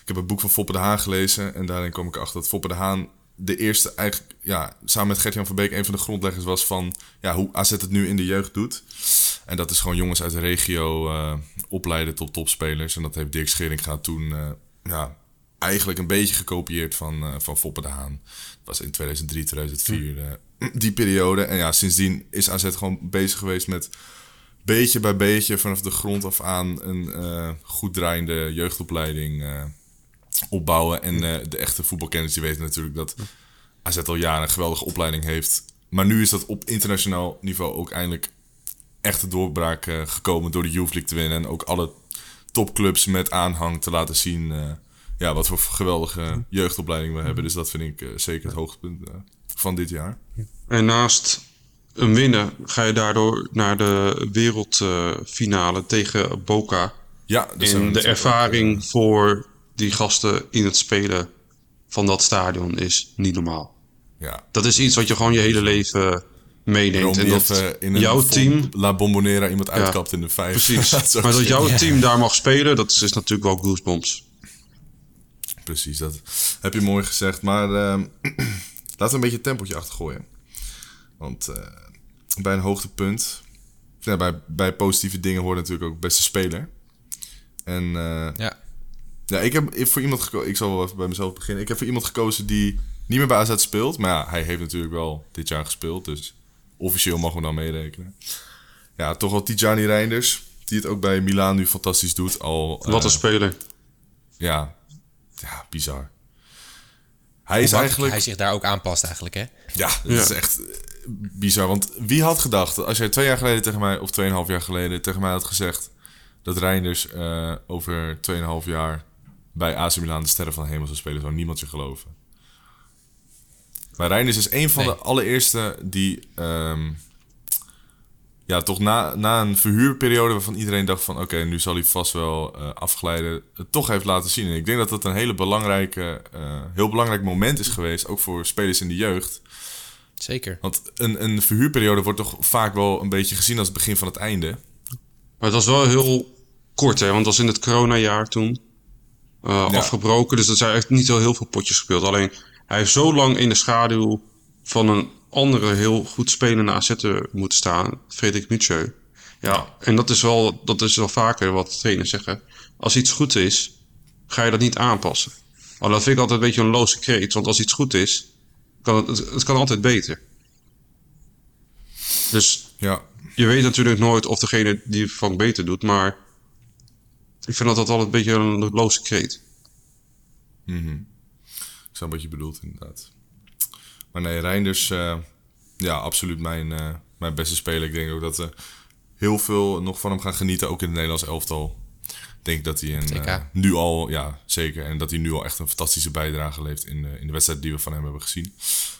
ik heb het boek van Foppe de Haan gelezen. En daarin kwam ik achter dat Foppe de Haan de eerste, eigenlijk, ja, samen met Gert-Jan van Beek, een van de grondleggers was van ja, hoe AZ het nu in de jeugd doet. En dat is gewoon jongens uit de regio eh, opleiden tot topspelers. En dat heeft Dirk Scheringa toen eh, ja, eigenlijk een beetje gekopieerd van, eh, van Foppe de Haan. Dat was in 2003, 2004, eh, die periode. En ja, sindsdien is AZ gewoon bezig geweest met beetje bij beetje vanaf de grond af aan een eh, goed draaiende jeugdopleiding eh, opbouwen. En eh, de echte voetbalkenners die weten natuurlijk dat AZ al jaren een geweldige opleiding heeft. Maar nu is dat op internationaal niveau ook eindelijk echte doorbraak gekomen door de Youth League te winnen. En ook alle topclubs met aanhang te laten zien ja, wat voor geweldige jeugdopleiding we hebben. Dus dat vind ik zeker het hoogtepunt van dit jaar. En naast een winnen ga je daardoor naar de wereldfinale tegen Boca. Ja, dus En de ervaring ook, voor die gasten in het spelen van dat stadion is niet normaal. eh, ja, Dat is iets wat je gewoon je hele leven meeneemt. En dat even in een jouw team... La Bombonera iemand uitkapt in de vijf. Precies. Maar dat jouw team daar mag spelen, dat is, is natuurlijk wel goosebumps. Precies, dat heb je mooi gezegd. Maar ehm, laten we een beetje een tempeltje achtergooien. Want eh, bij een hoogtepunt... Ja, bij, bij positieve dingen hoort natuurlijk ook beste speler. En eh, Ja. ja, ik heb voor iemand gekozen... Ik zal wel even bij mezelf beginnen. Ik heb voor iemand gekozen die niet meer bij AZ speelt. Maar ja, hij heeft natuurlijk wel dit jaar gespeeld. Dus officieel mogen we dan meerekenen. Ja, toch wel Tijani Reinders. Die het ook bij Milaan nu fantastisch doet. Al, Wat een eh, speler. ja, ja, bizar. Hij is eigenlijk... hij zich daar ook aanpast eigenlijk, hè? Ja, dat Ja. is echt eh, bizar. Want wie had gedacht, dat als jij twee jaar geleden tegen mij, of tweeënhalf jaar geleden tegen mij had gezegd dat Reinders eh, over tweeënhalf jaar bij AC Milan de sterren van de hemel zou spelen, zou niemand je geloven. Maar Reinders is een van Nee. de allereerste die, ehm, ja, toch na, na een verhuurperiode waarvan iedereen dacht van, oké, nu zal hij vast wel eh, afglijden, het toch heeft laten zien. En ik denk dat dat een hele belangrijke, eh, heel belangrijk moment is geweest, ook voor spelers in de jeugd. Zeker. Want een, een verhuurperiode wordt toch vaak wel een beetje gezien als het begin van het einde. Maar het was wel heel kort, hè? Want het was in het coronajaar toen eh, Ja. afgebroken. Dus dat zijn echt niet zo heel veel potjes gespeeld. Alleen hij heeft zo lang in de schaduw van een andere heel goed spelende AZ'er moeten staan. Frederik Mitchell. Ja, en dat is, wel, dat is wel vaker wat trainers zeggen. Als iets goed is, ga je dat niet aanpassen. Maar dat vind ik altijd een beetje een loze kreet. Want als iets goed is, kan het, het kan altijd beter. Dus Ja, je weet natuurlijk nooit of degene die het van beter doet, maar ik vind dat dat altijd een beetje een loze kreet. ik snap wat je bedoelt inderdaad. Maar nee, Reinders, eh, ja, absoluut mijn, eh, mijn beste speler. Ik denk ook dat we heel veel nog van hem gaan genieten, ook in het Nederlands elftal. Denk dat hij een, eh, nu al, ja zeker, en dat hij nu al echt een fantastische bijdrage levert in, eh, in de wedstrijd die we van hem hebben gezien.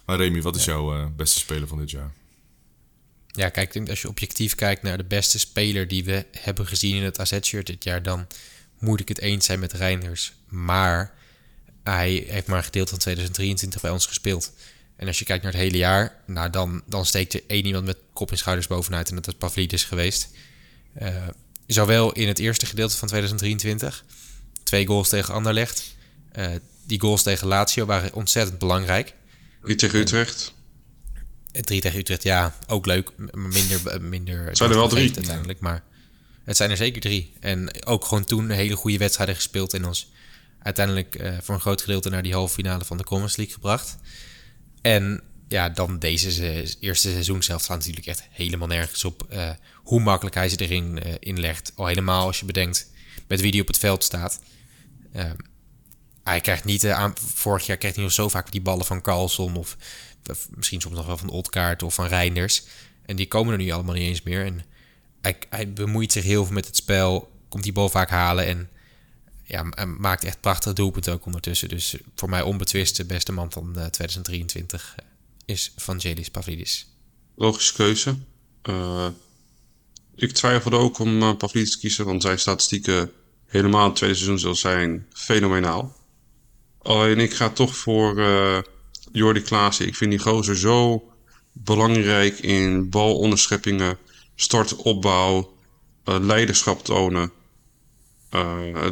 Maar Remy, wat is jouw eh, beste speler van dit jaar? Ja, kijk, ik denk als je objectief kijkt naar de beste speler die we hebben gezien in het AZ-shirt dit jaar, dan moet ik het eens zijn met Reinders. Maar hij heeft maar een gedeelte van 2023 bij ons gespeeld. En als je kijkt naar het hele jaar, nou dan, dan steekt er één iemand met kop en schouders bovenuit en dat is Pavlidis geweest. Zowel in het eerste gedeelte van 2023, twee goals tegen Anderlecht. Eh, die goals tegen Lazio waren ontzettend belangrijk. Die tegen Utrecht. Eh, Drie tegen Utrecht, ja, ook leuk. Minder, eh, minder Het zijn er wel drie. uiteindelijk, maar het zijn er zeker drie. En ook gewoon toen hele goede wedstrijden gespeeld en ons uiteindelijk eh, voor een groot gedeelte naar die halve finale van de Conference League gebracht. En ja, dan deze eerste seizoen zelf natuurlijk echt helemaal nergens op hoe makkelijk hij ze erin eh, inlegt. Al helemaal als je bedenkt met wie die op het veld staat. Eh, hij krijgt niet eh, aan. Vorig jaar kreeg hij zo vaak die ballen van Carlson. Of, misschien soms nog wel van Otkaart of van Reinders. En die komen er nu allemaal niet eens meer. En hij, hij bemoeit zich heel veel met het spel. Komt die bal vaak halen. En ja, maakt echt prachtig doelpunten ook ondertussen. Dus voor mij onbetwist de beste man van eh, 2023 eh, is Vangelis Pavlidis. Logische keuze. Eh, ik twijfelde ook om uh, Pavlidis te kiezen, want zijn statistieken helemaal het tweede seizoen zal zijn fenomenaal. Alleen ik ga toch voor eh Jordi Klaassen. Ik vind die gozer zo belangrijk in balonderscheppingen, startopbouw, eh, leiderschap tonen.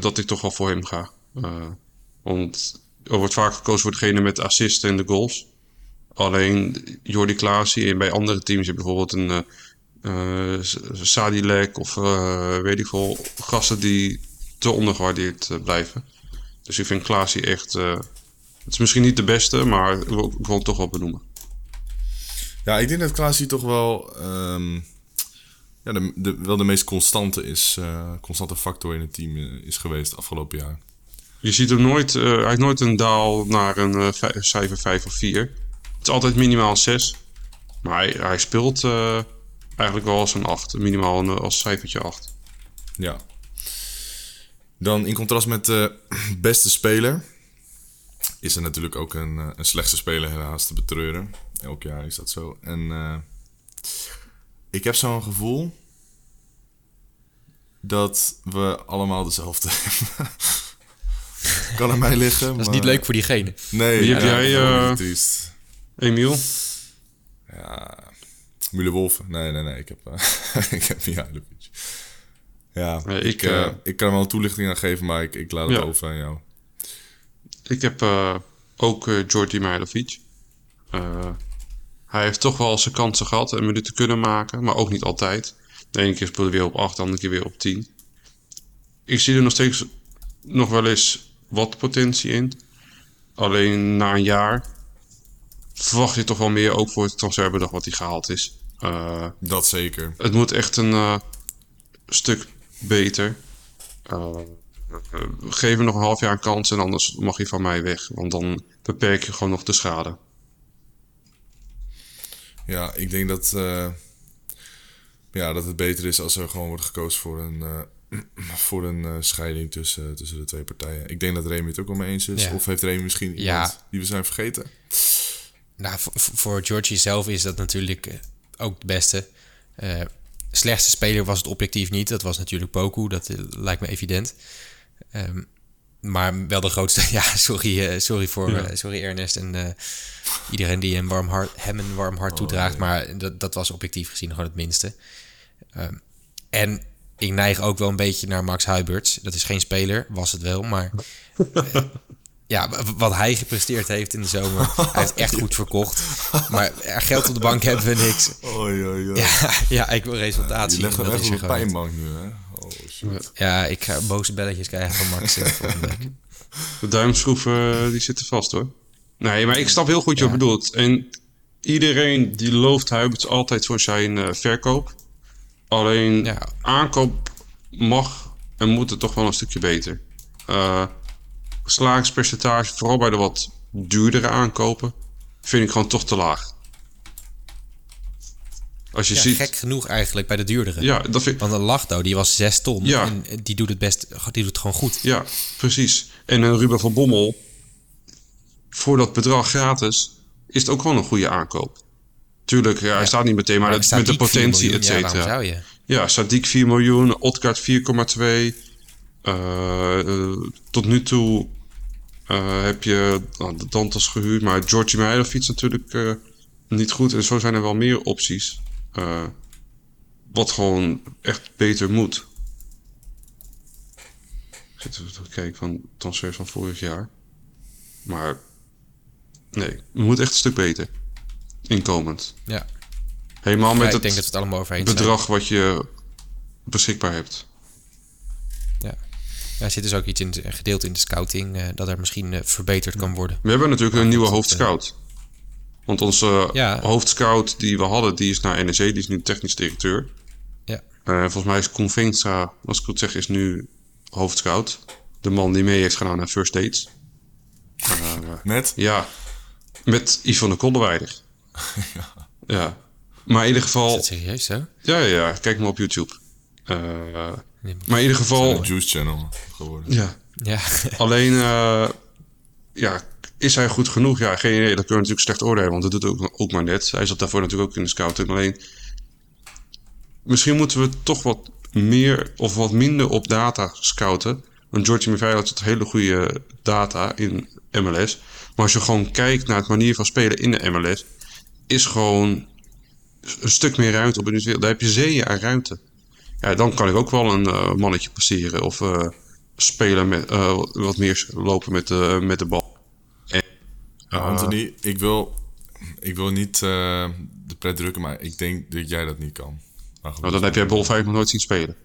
dat ik toch wel voor hem ga. Want er wordt vaak gekozen voor degene met de assisten en de goals. Alleen Jordi Klaasie en bij andere teams bijvoorbeeld een eh, Sadilek of eh, weet ik veel, gasten die te ondergewaardeerd eh, blijven. Dus ik vind Klaasie echt, het is misschien niet de beste, maar ik wil, ik wil hem toch wel benoemen. Ja, ik denk dat Klaas hier toch wel, ehm, ja, de, de, wel de meest constante, is, constante factor in het team is geweest afgelopen jaar. Je ziet hem nooit, hij heeft nooit een daal naar een cijfer 5 of 4. Het is altijd minimaal een 6. Maar hij, hij speelt eigenlijk wel als een 8, minimaal een, als cijfertje 8. Ja. Dan in contrast met de beste speler is er natuurlijk ook een, eh, een slechtste speler helaas te betreuren. Elk jaar is dat zo. En eh, ik heb zo'n gevoel dat we allemaal dezelfde hebben. kan aan mij liggen. Dat is maar- niet leuk voor diegene. Nee, Wie heb ja, jij, eh, triest. Emiel? Ja, Mule Wolf. Nee, nee, nee. Ik heb, eh, ik heb Mihailovic. Ja, ik, ik, eh, eh, ik kan er wel een toelichting aan geven, maar ik, ik laat het Ja. over aan jou. Ik heb ook Mihailovic. Eh, hij heeft toch wel zijn kansen gehad en minuten kunnen maken, maar ook niet altijd. De ene keer speelde hij weer op 8, de andere keer weer op 10. Ik zie er nog steeds nog wel eens wat potentie in. Alleen na een jaar verwacht je toch wel meer, ook voor het transferbedrag wat hij gehaald is. Eh, Dat zeker. het moet echt een eh, stuk beter. Eh, geef hem nog een half jaar een kans en anders mag hij van mij weg. Want dan beperk je gewoon nog de schade. Ja, ik denk dat, eh, ja, dat het beter is als er gewoon wordt gekozen voor een, eh, voor een scheiding tussen, tussen de twee partijen. Ik denk dat Remy het ook wel mee eens is. Ja. Of heeft Remy misschien iemand Ja. die we zijn vergeten? Nou, voor, voor Georgie zelf is dat natuurlijk eh, ook het beste. Eh, slechtste speler was het objectief niet. Dat was natuurlijk Poku. Dat eh, lijkt me evident. Ehm, maar wel de grootste. Ja, sorry, eh, sorry, voor, Ja. sorry Ernest en iedereen die een warm hart, hem een warm hart toedraagt. Maar dat, dat was objectief gezien gewoon het minste. Ehm, en ik neig ook wel een beetje naar Max Huiberts. Dat is geen speler, was het wel. Maar ja, wat hij gepresteerd heeft in de zomer. Hij heeft echt goed verkocht. Maar er geld op de bank hebben we niks. Oei, oei, oei. Ja, ja ik wil resultaat Je zien. legt echt op er de gewoon. pijnbank nu, hè? Oh, shit. Ja, ik ga boze belletjes krijgen van Max eh. De duimschroeven eh, die zitten vast hoor. Nee, maar ik snap heel goed wat je bedoelt. En iedereen die looft Huiberts altijd voor zijn eh, verkoop. Alleen Ja. aankoop mag en moet het toch wel een stukje beter. Eh slagingspercentage, vooral bij de wat duurdere aankopen, vind ik gewoon toch te laag. Als je Ja, ziet... gek genoeg eigenlijk bij de duurdere. Ja, dat vind Want een Lachdo, die was 6 ton. Ja. En die doet het best, die doet het gewoon goed. Ja, precies. En een Ruben van Bommel, voor dat bedrag gratis, is het ook gewoon een goede aankoop. Tuurlijk, ja, hij staat niet meteen, maar, Maar dat, met de Sadiq 4 potentie, et Ja, cetera. zou je? Ja, Sadiq 4 miljoen, Otkaart 4,2. Eh, eh, tot nu toe eh, heb je nou, de Dantas gehuurd, maar Georgi Meijerfiets natuurlijk eh, niet goed. En zo zijn er wel meer opties. eh, wat gewoon echt beter moet. Ik zit even te kijken van transfers van vorig jaar. Maar nee, het moet echt een stuk beter. Inkomend. Ja. Helemaal Ja, met ik het denk dat we het zijn. bedrag wat je beschikbaar hebt. Ja. Ja, er zit dus ook iets in, een gedeelte in de scouting eh, dat er misschien eh, verbeterd kan worden. We hebben natuurlijk een nieuwe goed, hoofdscout. Want onze Ja. hoofdscout die we hadden, die is naar NEC, die is nu technisch directeur. Ja. Eh, volgens mij is Convenza, als ik het zeg, is nu hoofdscout. De man die mee heeft gedaan naar First Dates. Eh, Met? ja, met Yvonne Kolderweider. ja. Maar in ieder Is geval... dat serieus zo? Ja, ja, ja, kijk maar op YouTube. Eh, maar in ieder geval... De Juice Channel geworden. Ja, Ja. Alleen, eh, ja, is hij goed genoeg? Ja, geen idee. Dat kunnen we natuurlijk slecht oordelen, want dat doet ook, ook maar net. Hij zat daarvoor natuurlijk ook in de scouting. Alleen, misschien moeten we toch wat meer of wat minder op data scouten. Want George Michailov had hele goede data in MLS. Maar als je gewoon kijkt naar het manier van spelen in de MLS, is gewoon een stuk meer ruimte op een wereld. Daar heb je zeeën aan ruimte. Ja, dan kan ik ook wel een eh, mannetje passeren of eh, spelen met eh, wat meer lopen met de, met de bal. En, Anthony, ik wil, ik wil niet de pret drukken, maar ik denk dat jij dat niet kan. Maar goed. nou, dan heb jij Bol 5 nog nooit zien spelen.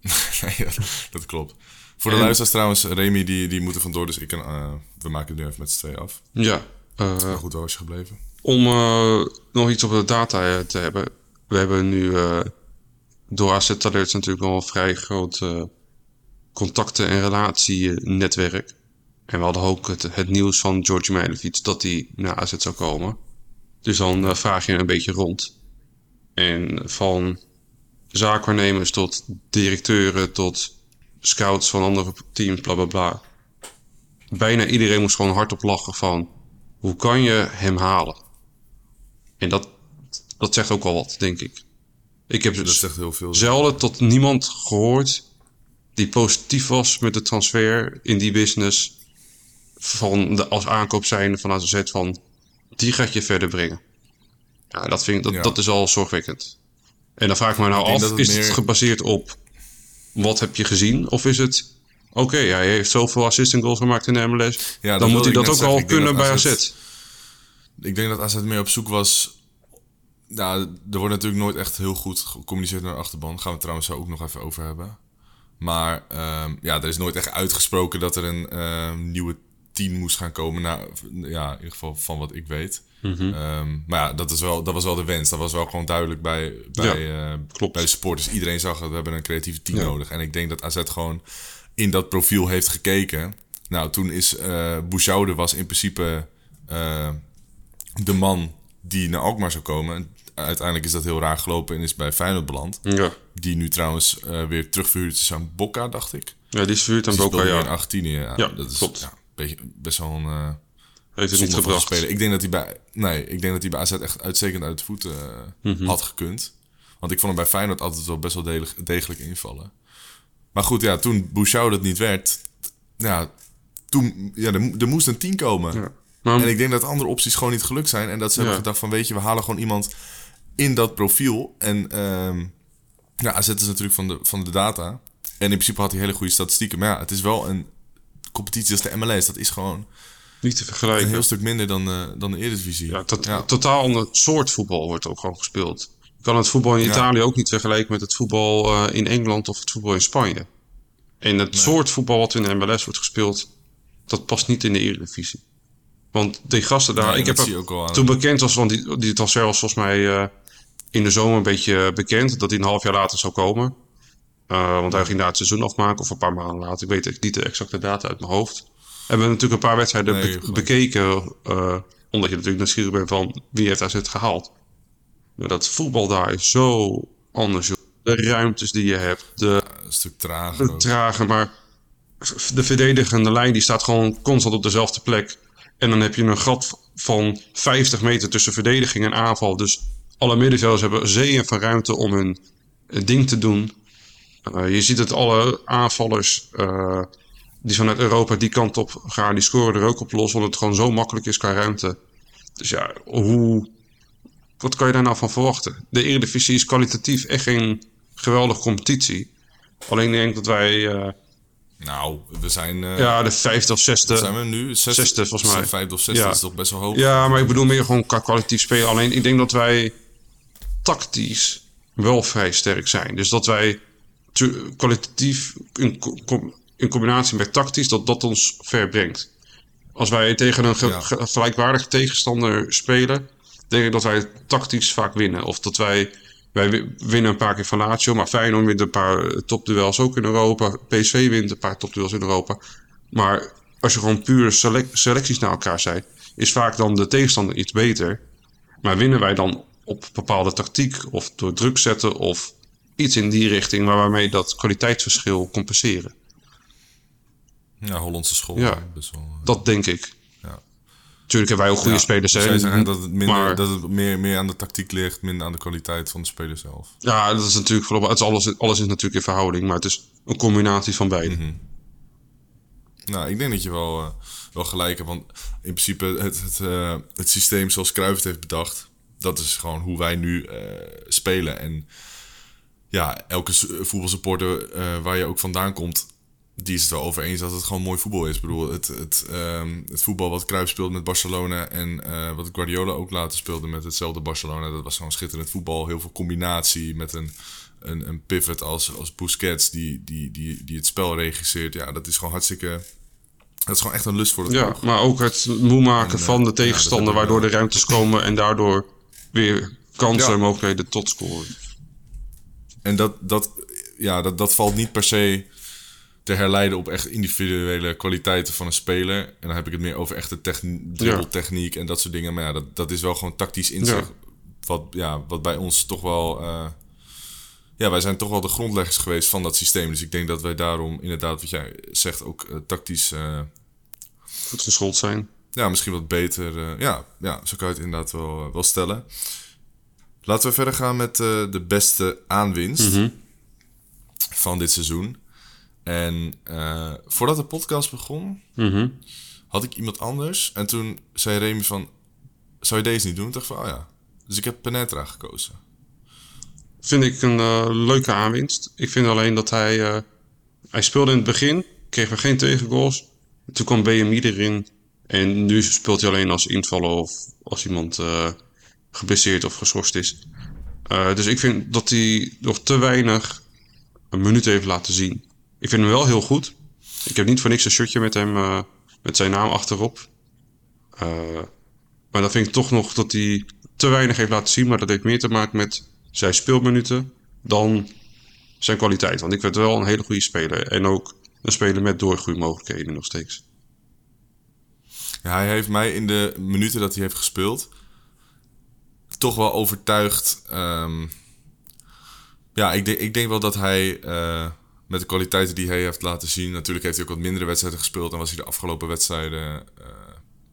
Nee, dat klopt. Voor de luisteraars trouwens, Remy die, die moet er vandoor, dus ik kan, we maken het nu even met z'n tweeën af. Ja. Maar goed, waar was je gebleven? om nog iets op de data te hebben. We hebben nu door Asset Alerts natuurlijk wel een vrij groot eh, contacten- en relatienetwerk. En we hadden ook het, nieuws van George Meilefiets dat hij naar AZ zou komen. Dus dan eh, vraag je een beetje rond. En van zaakwaarnemers tot directeuren tot scouts van andere teams, bla bla bla. Bijna iedereen moest gewoon hardop lachen van hoe kan je hem halen? En dat, dat zegt ook wel wat, denk ik. Ik heb Dat zegt heel veel. zelden tot niemand gehoord die positief was met de transfer in die business van de, als aankoop zijnde van AZ van die gaat je verder brengen. Ja, dat, vind ik, dat, Ja. dat is al zorgwekkend. En dan vraag ik me nou af, het is het meer- gebaseerd op wat heb je gezien? Of is het, oké, hij heeft zoveel assist en goals gemaakt in de MLS. Ja, dan moet hij dat ook zeggen. al kunnen bij. AZ Ik denk dat AZ meer op zoek was. Nou, er wordt natuurlijk nooit echt heel goed gecommuniceerd naar de achterban. Daar gaan we het trouwens zo ook nog even over hebben. Maar ehm, ja, er is nooit echt uitgesproken dat er een ehm, nieuwe team moest gaan komen. Nou, ja, in ieder geval van wat ik weet. Mhm. Ehm, maar ja, dat, is wel, dat was wel de wens. Dat was wel gewoon duidelijk bij, bij, eh, klopt. bij de supporters. Iedereen zag dat we hebben een creatieve team Ja. nodig. En ik denk dat AZ gewoon in dat profiel heeft gekeken. Nou, toen is Bouchaude was in principe eh, de man die naar Alkmaar zou komen. Uiteindelijk is dat heel raar gelopen en is bij Feyenoord beland. Ja. Die nu trouwens eh, weer terugverhuurd is aan Boca, dacht ik. ja, die is verhuurd aan die Boca, ja. in Argentinië. Ja, Ja, dat is klopt. Ja, beetje, best wel een... eh, Heeft het niet gebracht. spelen. Ik denk dat hij bij, nee, ik denk dat hij bij AZ echt uitstekend uit de voeten eh, Mhm. had gekund. Want ik vond hem bij Feyenoord altijd wel best wel degelijk, degelijk invallen. Maar goed, ja, toen Bouchard het niet werd, ja, toen, ja, er, mo- er moest een 10 komen. Ja. En ik denk dat andere opties gewoon niet gelukt zijn. En dat ze Ja. hebben gedacht van, weet je, we halen gewoon iemand in dat profiel. En ehm ja, AZ is natuurlijk van de, van de data. En in principe had hij hele goede statistieken. Maar ja, het is wel een competitie als de MLS. Dat is gewoon niet te een vergelijken. heel stuk minder dan, eh, dan de Eredivisie. Ja, tot, ja. totaal ander soort voetbal wordt ook gewoon gespeeld. Je kan het voetbal in Ja. Italië ook niet vergelijken met het voetbal eh, in Engeland of het voetbal in Spanje. En het soort voetbal wat in de MLS wordt gespeeld, dat past niet in de Eredivisie. Want die gasten daar, Nee, ik heb er- ook aan. toen bekend was, want die, die transfer was volgens mij eh, in de zomer een beetje bekend, dat hij een half jaar later zou komen. Eh, want hij ging daar het seizoen afmaken, of een paar maanden later. Ik weet niet de exacte data uit mijn hoofd. We hebben natuurlijk een paar wedstrijden Nee, be- gelijk. bekeken, eh, omdat je natuurlijk nieuwsgierig bent van wie heeft AZ gehaald. Dat voetbal daar is zo anders. joh. De ruimtes die je hebt, de, Een stuk trager de ook. trage, maar de verdedigende lijn die staat gewoon constant op dezelfde plek. En dan heb je een gat van 50 meter tussen verdediging en aanval. Dus alle middenvelders hebben zeeën van ruimte om hun eh, ding te doen. Eh, je ziet het alle aanvallers eh, die vanuit Europa die kant op gaan, die scoren er ook op los, omdat het gewoon zo makkelijk is qua ruimte. Dus ja, hoe, wat kan je daar nou van verwachten? De Eredivisie is kwalitatief echt geen geweldige competitie. Alleen ik denk dat wij Nou, we zijn... ja, de vijfde of zesde. zijn we nu? Zesde, zesde, volgens mij. Vijfde of zesde Ja. is toch best wel hoog. Ja, maar ik bedoel meer gewoon qua kwalitatief spelen. Alleen ik denk dat wij tactisch wel vrij sterk zijn. Dus dat wij kwalitatief in, co- com- in combinatie met tactisch, dat dat ons ver brengt. Als wij tegen een Ja. ge- gelijkwaardige tegenstander spelen, denk ik dat wij tactisch vaak winnen. Of dat wij, wij wi- winnen een paar keer van Lazio, maar Feyenoord wint een paar eh, topduels ook in Europa. PSV wint een paar topduels in Europa. Maar als je gewoon puur selec- selecties naar elkaar zijn, is vaak dan de tegenstander iets beter. Maar winnen wij dan op bepaalde tactiek of door druk zetten of iets in die richting waar waarmee dat kwaliteitsverschil compenseren? Ja, Hollandse school. Ja. Best wel, eh, Dat denk ik. Ja. Tuurlijk hebben wij ook goede ja. spelers. Hè. dat het, minder, maar- dat het meer, meer aan de tactiek ligt, minder aan de kwaliteit van de speler zelf. Ja, dat is natuurlijk vooral. Het is alles, alles is natuurlijk in verhouding, maar het is een combinatie van beide. Mhm. Nou, ik denk dat je wel, eh, wel gelijk hebt. Want in principe het, het, eh, het systeem zoals Cruijff het heeft bedacht... dat is gewoon hoe wij nu eh, spelen. En ja, elke voetbalsupporter eh, waar je ook vandaan komt... die is het wel over eens dat het gewoon mooi voetbal is. Ik bedoel, het, het, ehm, het voetbal wat Cruijff speelt met Barcelona... en eh, wat Guardiola ook later speelde met hetzelfde Barcelona... dat was gewoon schitterend voetbal. Heel veel combinatie met een, een, een pivot als, als Busquets... Die, die, die, die het spel regisseert. Ja, dat is gewoon hartstikke... Dat is gewoon echt een lust voor het Ja, maar ook het moe maken En, van de tegenstander, waardoor de ruimtes komen en daardoor weer kansen en mogelijkheden tot scoren. En dat, dat, ja, dat, dat valt niet per se te herleiden op echt individuele kwaliteiten van een speler. En dan heb ik het meer over echte techn- dribbeltechniek en dat soort dingen. Maar ja, dat, dat is wel gewoon tactisch inzicht. Wat, ja, wat bij ons toch wel... eh, ja, wij zijn toch wel de grondleggers geweest van dat systeem. Dus ik denk dat wij daarom inderdaad, wat jij zegt, ook eh, tactisch... eh, Goed geschoold zijn. Ja, misschien wat beter. eh, ja, ja, zo kan je het inderdaad wel, eh, wel stellen. Laten we verder gaan met eh, de beste aanwinst van dit seizoen. En eh, voordat de podcast begon, had ik iemand anders. En toen zei Remy van, zou je deze niet doen? Ik dacht van, oh ja, Dus ik heb Penetra gekozen. Vind ik een leuke aanwinst. Ik vind alleen dat hij... eh, hij speelde in het begin, kreeg we geen tegengoals. Toen kwam BMI erin. En nu speelt hij alleen als invaller of als iemand eh geblesseerd of geschorst is. Eh, dus ik vind dat hij nog te weinig een minuut heeft laten zien. Ik vind hem wel heel goed. Ik heb niet voor niks een shirtje met hem, eh, met zijn naam achterop. Maar dan vind ik toch nog dat hij te weinig heeft laten zien. Maar dat heeft meer te maken met zijn speelminuten dan zijn kwaliteit. Want ik vind wel een hele goede speler. En ook een speler met doorgroeimogelijkheden nog steeds. Ja, hij heeft mij in de minuten dat hij heeft gespeeld toch wel overtuigd. ehm, ja, ik, denk- ik denk wel dat hij eh, met de kwaliteiten die hij heeft laten zien. Natuurlijk heeft hij ook wat mindere wedstrijden gespeeld. En was hij de afgelopen wedstrijden eh,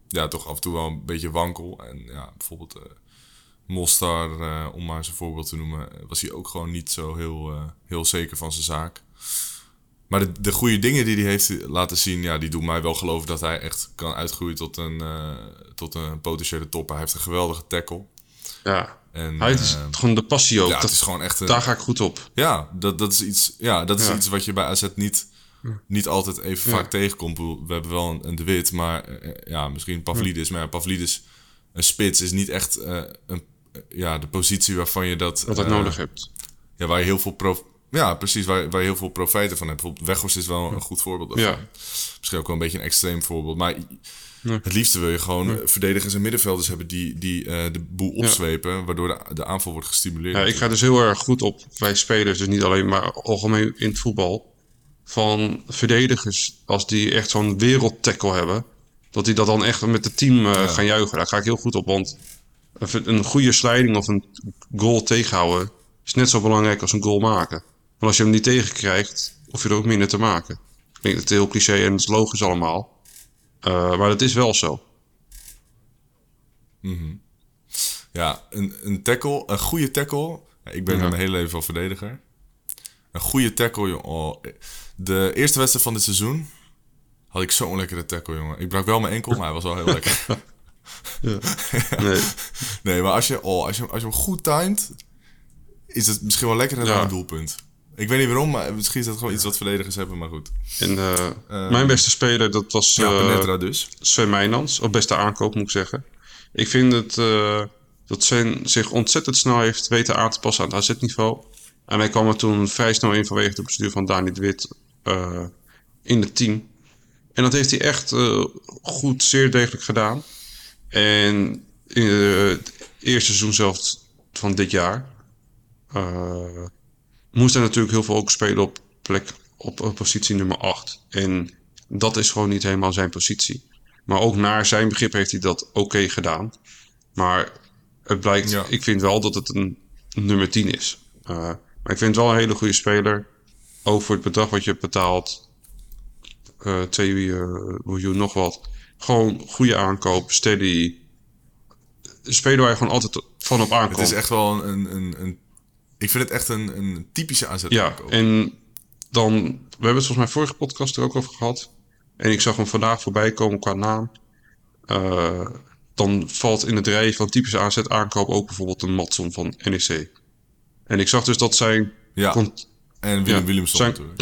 ja, toch af en toe wel een beetje wankel. En ja, bijvoorbeeld eh Mostar, om maar eens een voorbeeld te noemen, was hij ook gewoon niet zo heel, heel zeker van zijn zaak. Maar de, de goede dingen die hij heeft laten zien, ja, die doen mij wel geloven dat hij echt kan uitgroeien tot een, eh, tot een potentiële topper. Hij heeft een geweldige tackle. Ja, En, hij is eh, gewoon de passie ook. ja, het dat, is gewoon echt een, daar ga ik goed op. ja, dat, dat is, iets, ja, dat is Ja. iets wat je bij AZ niet, niet altijd even Ja. vaak tegenkomt. We hebben wel een, een De Wit, maar eh, ja, misschien Pavlidis. Maar ja, Pavlidis, een spits, is niet echt eh, een, ja, de positie waarvan je dat... Wat eh, nodig heb. Ja, waar je heel veel prof... Ja, precies, waar, waar je heel veel profijten van hebt. Bijvoorbeeld Weghorst is wel een goed voorbeeld daarvan. Ja. Misschien ook wel een beetje een extreem voorbeeld. Maar Nee. het liefste wil je gewoon verdedigers en middenvelders hebben die, die eh, de boel opzwepen, waardoor de, de aanval wordt gestimuleerd. Ja, ik ga dus heel erg goed op bij spelers, dus niet alleen maar algemeen in het voetbal. Van verdedigers, als die echt zo'n wereldtackle hebben, dat die dat dan echt met het team eh, gaan juichen. Daar ga ik heel goed op, want een- een goede sliding of een goal tegenhouden is net zo belangrijk als een goal maken. Als je hem niet tegenkrijgt, hoef je er ook minder te maken. Ik denk dat het heel cliché en het is logisch allemaal. Eh, maar dat is wel zo. Ja, een, een tackle, een goede tackle. Ik ben Ja. mijn hele leven al verdediger. Een goede tackle, joh. Oh, de eerste wedstrijd van dit seizoen had ik zo'n lekkere tackle, jongen. Ik brak wel mijn enkel, maar hij was wel heel lekker. Nee. Nee, maar als je, oh, als je, als je hem goed timed, is het misschien wel lekkerder dan Ja. een doelpunt. Ik weet niet waarom, maar misschien is dat gewoon iets wat verdedigers hebben, maar goed. En eh, mijn beste speler, dat was Ja, eh, Penetra dus. Sven Meijnans. Of beste aankoop, moet ik zeggen. Ik vind het, eh, dat Sven zich ontzettend snel heeft weten aan te passen aan het AZ-niveau. En hij kwam er toen vrij snel in vanwege de bestuur van Dani de Wit eh, in het team. En dat heeft hij echt eh, goed, zeer degelijk gedaan. En in eh, het eerste seizoen zelf van dit jaar eh, moest hij natuurlijk heel veel ook spelen op plek op, op positie nummer 8. En dat is gewoon niet helemaal zijn positie. Maar ook naar zijn begrip heeft hij dat oké gedaan. Maar het blijkt, Ja. ik vind wel dat het een nummer 10 is. Eh, maar ik vind het wel een hele goede speler. Ook voor het bedrag wat je hebt betaald. eh 2 miljoen nog wat. Gewoon goede aankoop, steady. Een speler waar je gewoon altijd van op aankomt. Het is echt wel een, een, een- Ik vind het echt een, een typische aanzet. Ja, en dan... We hebben het volgens mij vorige podcast er ook over gehad. En ik zag hem vandaag voorbij komen qua naam. Eh, dan valt in het rij van typische aanzet aankoop ook bijvoorbeeld een Matson van NEC. En ik zag dus dat zijn, Ja. En Willem Ja, Williamson zijn- natuurlijk.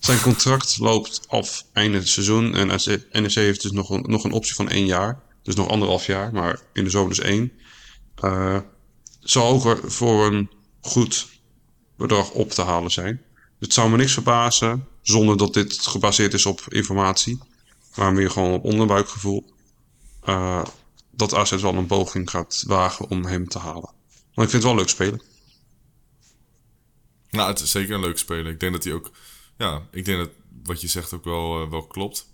zijn contract loopt af einde het seizoen. En NEC NEC heeft dus nog een, nog een optie van één jaar. Dus nog anderhalf jaar, maar in de zomer dus één. Eh zal ook voor een goed bedrag op te halen zijn. Het zou me niks verbazen, zonder dat dit gebaseerd is op informatie, maar meer gewoon op onderbuikgevoel, eh, dat AZ wel een poging gaat wagen om hem te halen. Want ik vind het wel leuk spelen. Nou, het is zeker een leuke speler. Ik denk dat hij ook... Ja, ik denk dat wat je zegt ook wel, eh, wel klopt.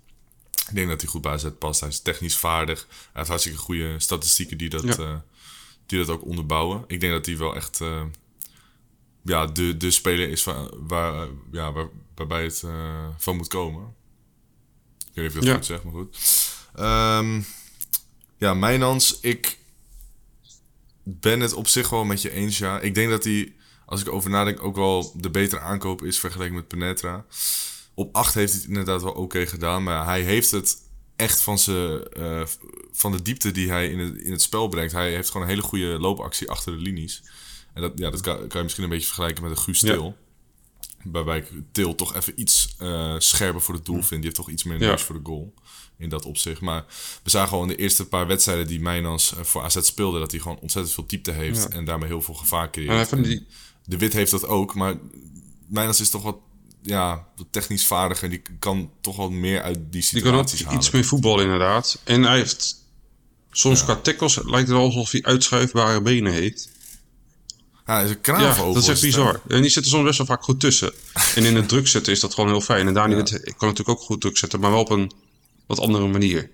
Ik denk dat hij goed bij AZ past. Hij is technisch vaardig. Hij heeft hartstikke goede statistieken die dat, Ja. eh, die dat ook onderbouwen. Ik denk dat hij wel echt... ja, de, de speler is van, waar, ja, waar, waarbij het eh, van moet komen. Ik weet niet of ik dat Ja. goed zeg, maar goed. Ehm, ja, Mijnans, ik ben het op zich wel met je eens, ja. Ik denk dat hij, als ik over nadenk, ook wel de betere aankoop is vergeleken met Penetra. Op 8 heeft hij het inderdaad wel oké gedaan, maar hij heeft het echt van, z'n, eh, van de diepte die hij in het, in het spel brengt. Hij heeft gewoon een hele goede loopactie achter de linies. En dat, ja, dat kan, kan je misschien een beetje vergelijken met een Guus Ja. Til. Waarbij ik Til toch even iets eh, scherper voor het doel vind. Die heeft toch iets meer neus voor de goal. In dat opzicht. Maar we zagen al in de eerste paar wedstrijden die Mijnans eh, voor AZ speelde... dat hij gewoon ontzettend veel diepte heeft. En daarmee heel veel gevaar creëert. En die- De Wit heeft dat ook. Maar Mijnans is toch wat, ja, technisch vaardiger. Die kan toch wat meer uit die Die kan ook situaties iets meer voetbal inderdaad. En hij heeft soms qua tackles lijkt het wel alsof hij uitschuifbare benen heeft. Ja, hij is een Ja, dat is echt bizar. En die zitten soms best wel vaak goed tussen. En in het druk zetten is dat gewoon heel fijn. En Dani Ja. Wit kan natuurlijk ook goed druk zetten, maar wel op een wat andere manier.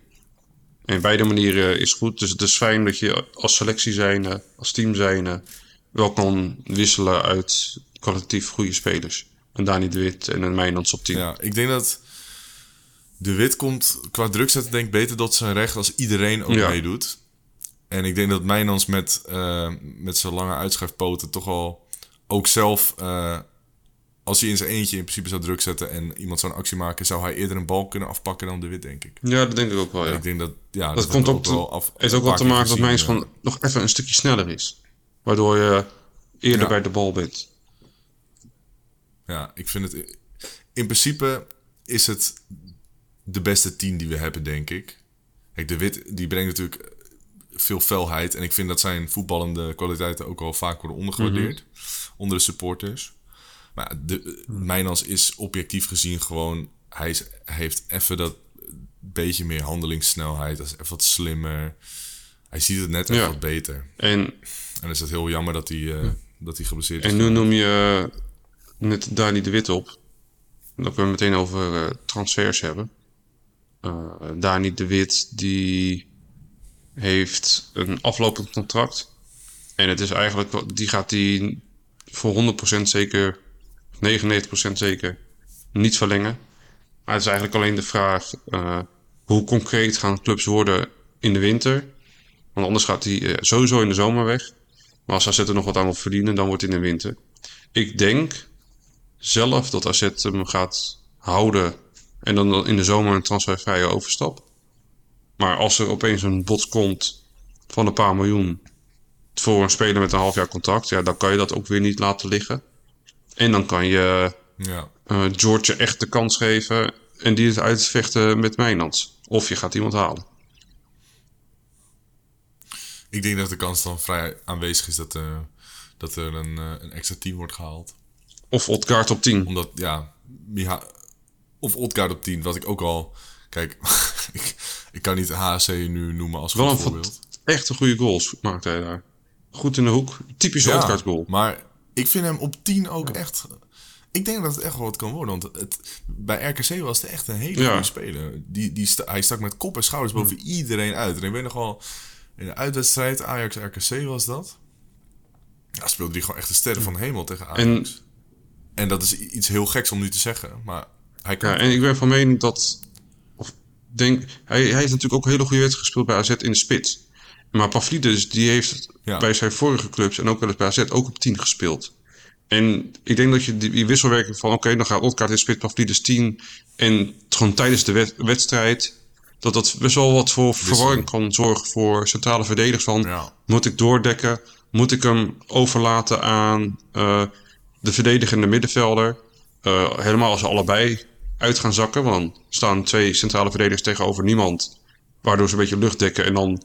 En beide manieren is goed. Dus het is fijn dat je als selectie zijn, als team zijn, wel kan wisselen uit kwalitatief goede spelers. Een Dani de Wit en een Mijnans op team. Ja, ik denk dat de Wit komt qua druk zetten denk ik beter tot zijn recht als iedereen ook Ja. meedoet. En ik denk dat Mijnans met, eh, met zijn lange uitschuifpoten toch al ook zelf, eh, als hij in zijn eentje in principe zou druk zetten en iemand zou een actie maken, zou hij eerder een bal kunnen afpakken dan de Wit, denk ik. Ja, dat denk ik ook wel. Ja. Ik denk dat, ja, dat komt ook, te, wel af- heeft ook wel te maken dat ja. gewoon nog even een stukje sneller is. Waardoor je eerder Ja. bij de bal bent. Ja, ik vind het. In principe is het de beste team die we hebben, denk ik. Kijk, de Wit die brengt natuurlijk veel felheid. En ik vind dat zijn voetballende kwaliteiten ook wel vaak worden ondergewaardeerd. Onder de supporters. Maar de, Mijnans is objectief gezien gewoon. Hij, is, hij heeft even dat beetje meer handelingssnelheid. Hij is even wat slimmer. Hij ziet het net even Ja. wat beter. En, En dan is het heel jammer dat hij, eh, dat hij geblesseerd is. en nu noem je eh, net Dani de Wit op. Kunnen we meteen over eh, transfers hebben. Eh Dani de Wit die heeft een aflopend contract. En het is eigenlijk, die gaat die voor 100% zeker, 99% zeker, niet verlengen. Maar het is eigenlijk alleen de vraag, eh, hoe concreet gaan clubs worden in de winter? Want anders gaat hij eh, sowieso in de zomer weg. Maar als AZ er nog wat aan wil verdienen, dan wordt het in de winter. Ik denk zelf dat AZ hem gaat houden en dan in de zomer een transfervrije overstap. Maar als er opeens een bod komt van een paar miljoen voor een speler met een half jaar contract, ja, dan kan je dat ook weer niet laten liggen. En dan kan je Ja. eh, George echt de kans geven en die het uitvechten met Mijnans. Of je gaat iemand halen. Ik denk dat de kans dan vrij aanwezig is dat, eh, dat er een, eh, een extra team wordt gehaald. Of Odgaard op 10. Omdat, ja, Miha of Odgaard op 10, wat ik ook al... Kijk, ik, ik kan niet HC nu noemen als Wel goed een voorbeeld. echt een goede goals maakt hij daar. Goed in de hoek. Typische Odgaard goal. maar ik vind hem op 10 ook echt... Ik denk dat het echt wel wat kan worden. Want het, bij RKC was het echt een hele Ja. goede speler. Die, die sta- hij stak met kop en schouders boven iedereen uit. En ik weet nog wel, in de uitwedstrijd, Ajax-RKC was dat. Ja, speelde hij gewoon echt de sterren van de hemel tegen Ajax. En En dat is iets heel geks om nu te zeggen. Maar hij kan... Ja, en ik ben van mening dat. Denk, hij, hij heeft natuurlijk ook een hele goede wedstrijd gespeeld bij AZ in de spits. Maar Pavlidis die heeft Ja. bij zijn vorige clubs en ook wel eens bij AZ ook op 10 gespeeld. En ik denk dat je die, die wisselwerking van oké, dan gaat Otkaart in spits, Pavlidis 10. En gewoon tijdens de wed- wedstrijd. Dat dat best wel wat voor verwarring kan zorgen voor centrale verdedigers. Van, Ja. Moet ik doordekken? Moet ik hem overlaten aan eh, de verdedigende middenvelder? Eh, helemaal als ze allebei uit gaan zakken. Want dan staan twee centrale verdedigers tegenover niemand. Waardoor ze een beetje lucht dekken. En dan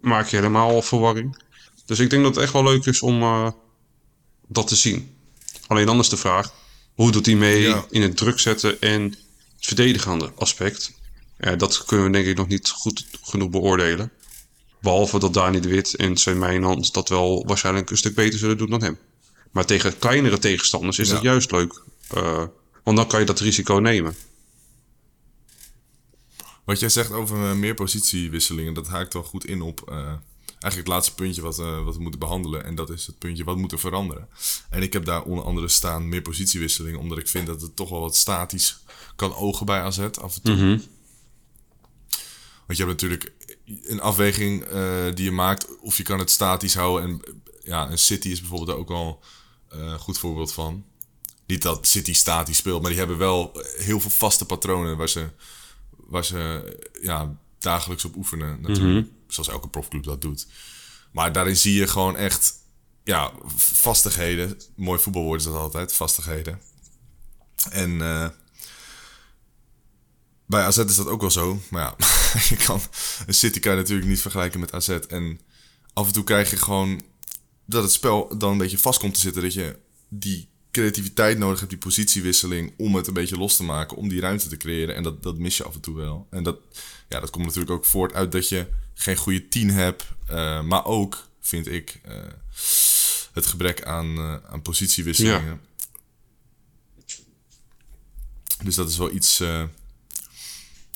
maak je helemaal verwarring. Dus ik denk dat het echt wel leuk is om eh, dat te zien. Alleen dan is de vraag. Hoe doet hij mee Ja. in het druk zetten en het verdedigende aspect? Dat kunnen we denk ik nog niet goed genoeg beoordelen. Behalve dat Dani de Wit en Sven Meijnans dat wel waarschijnlijk een stuk beter zullen doen dan hem. Maar tegen kleinere tegenstanders is Ja. dat juist leuk. eh, want dan kan je dat risico nemen. Wat jij zegt over eh, meer positiewisselingen, dat haakt wel goed in op eh, eigenlijk het laatste puntje wat, eh, wat we moeten behandelen. En dat is het puntje wat moet er veranderen. En ik heb daar onder andere staan meer positiewisselingen, omdat ik vind dat het toch wel wat statisch kan ogen bij AZ af en toe. Want je hebt natuurlijk een afweging die je maakt of je kan het statisch houden. En ja, een City is bijvoorbeeld daar ook al een goed voorbeeld van. Niet dat City statisch speelt, maar die hebben wel heel veel vaste patronen waar ze, waar ze ja, dagelijks op oefenen. Natuurlijk, zoals elke profclub dat doet. Maar daarin zie je gewoon echt ja, vastigheden. Mooi voetbalwoord is dat altijd, vastigheden. En eh, bij AZ is dat ook wel zo. Maar ja, je kan, een City kan je natuurlijk niet vergelijken met AZ. En af en toe krijg je gewoon dat het spel dan een beetje vast komt te zitten. Dat je die creativiteit nodig hebt, die positiewisseling, om het een beetje los te maken, om die ruimte te creëren. En dat, dat mis je af en toe wel. En dat, ja, dat komt natuurlijk ook voort uit dat je geen goede team hebt. eh, maar ook, vind ik, eh, het gebrek aan, eh, aan positiewisselingen. Dus dat is wel iets,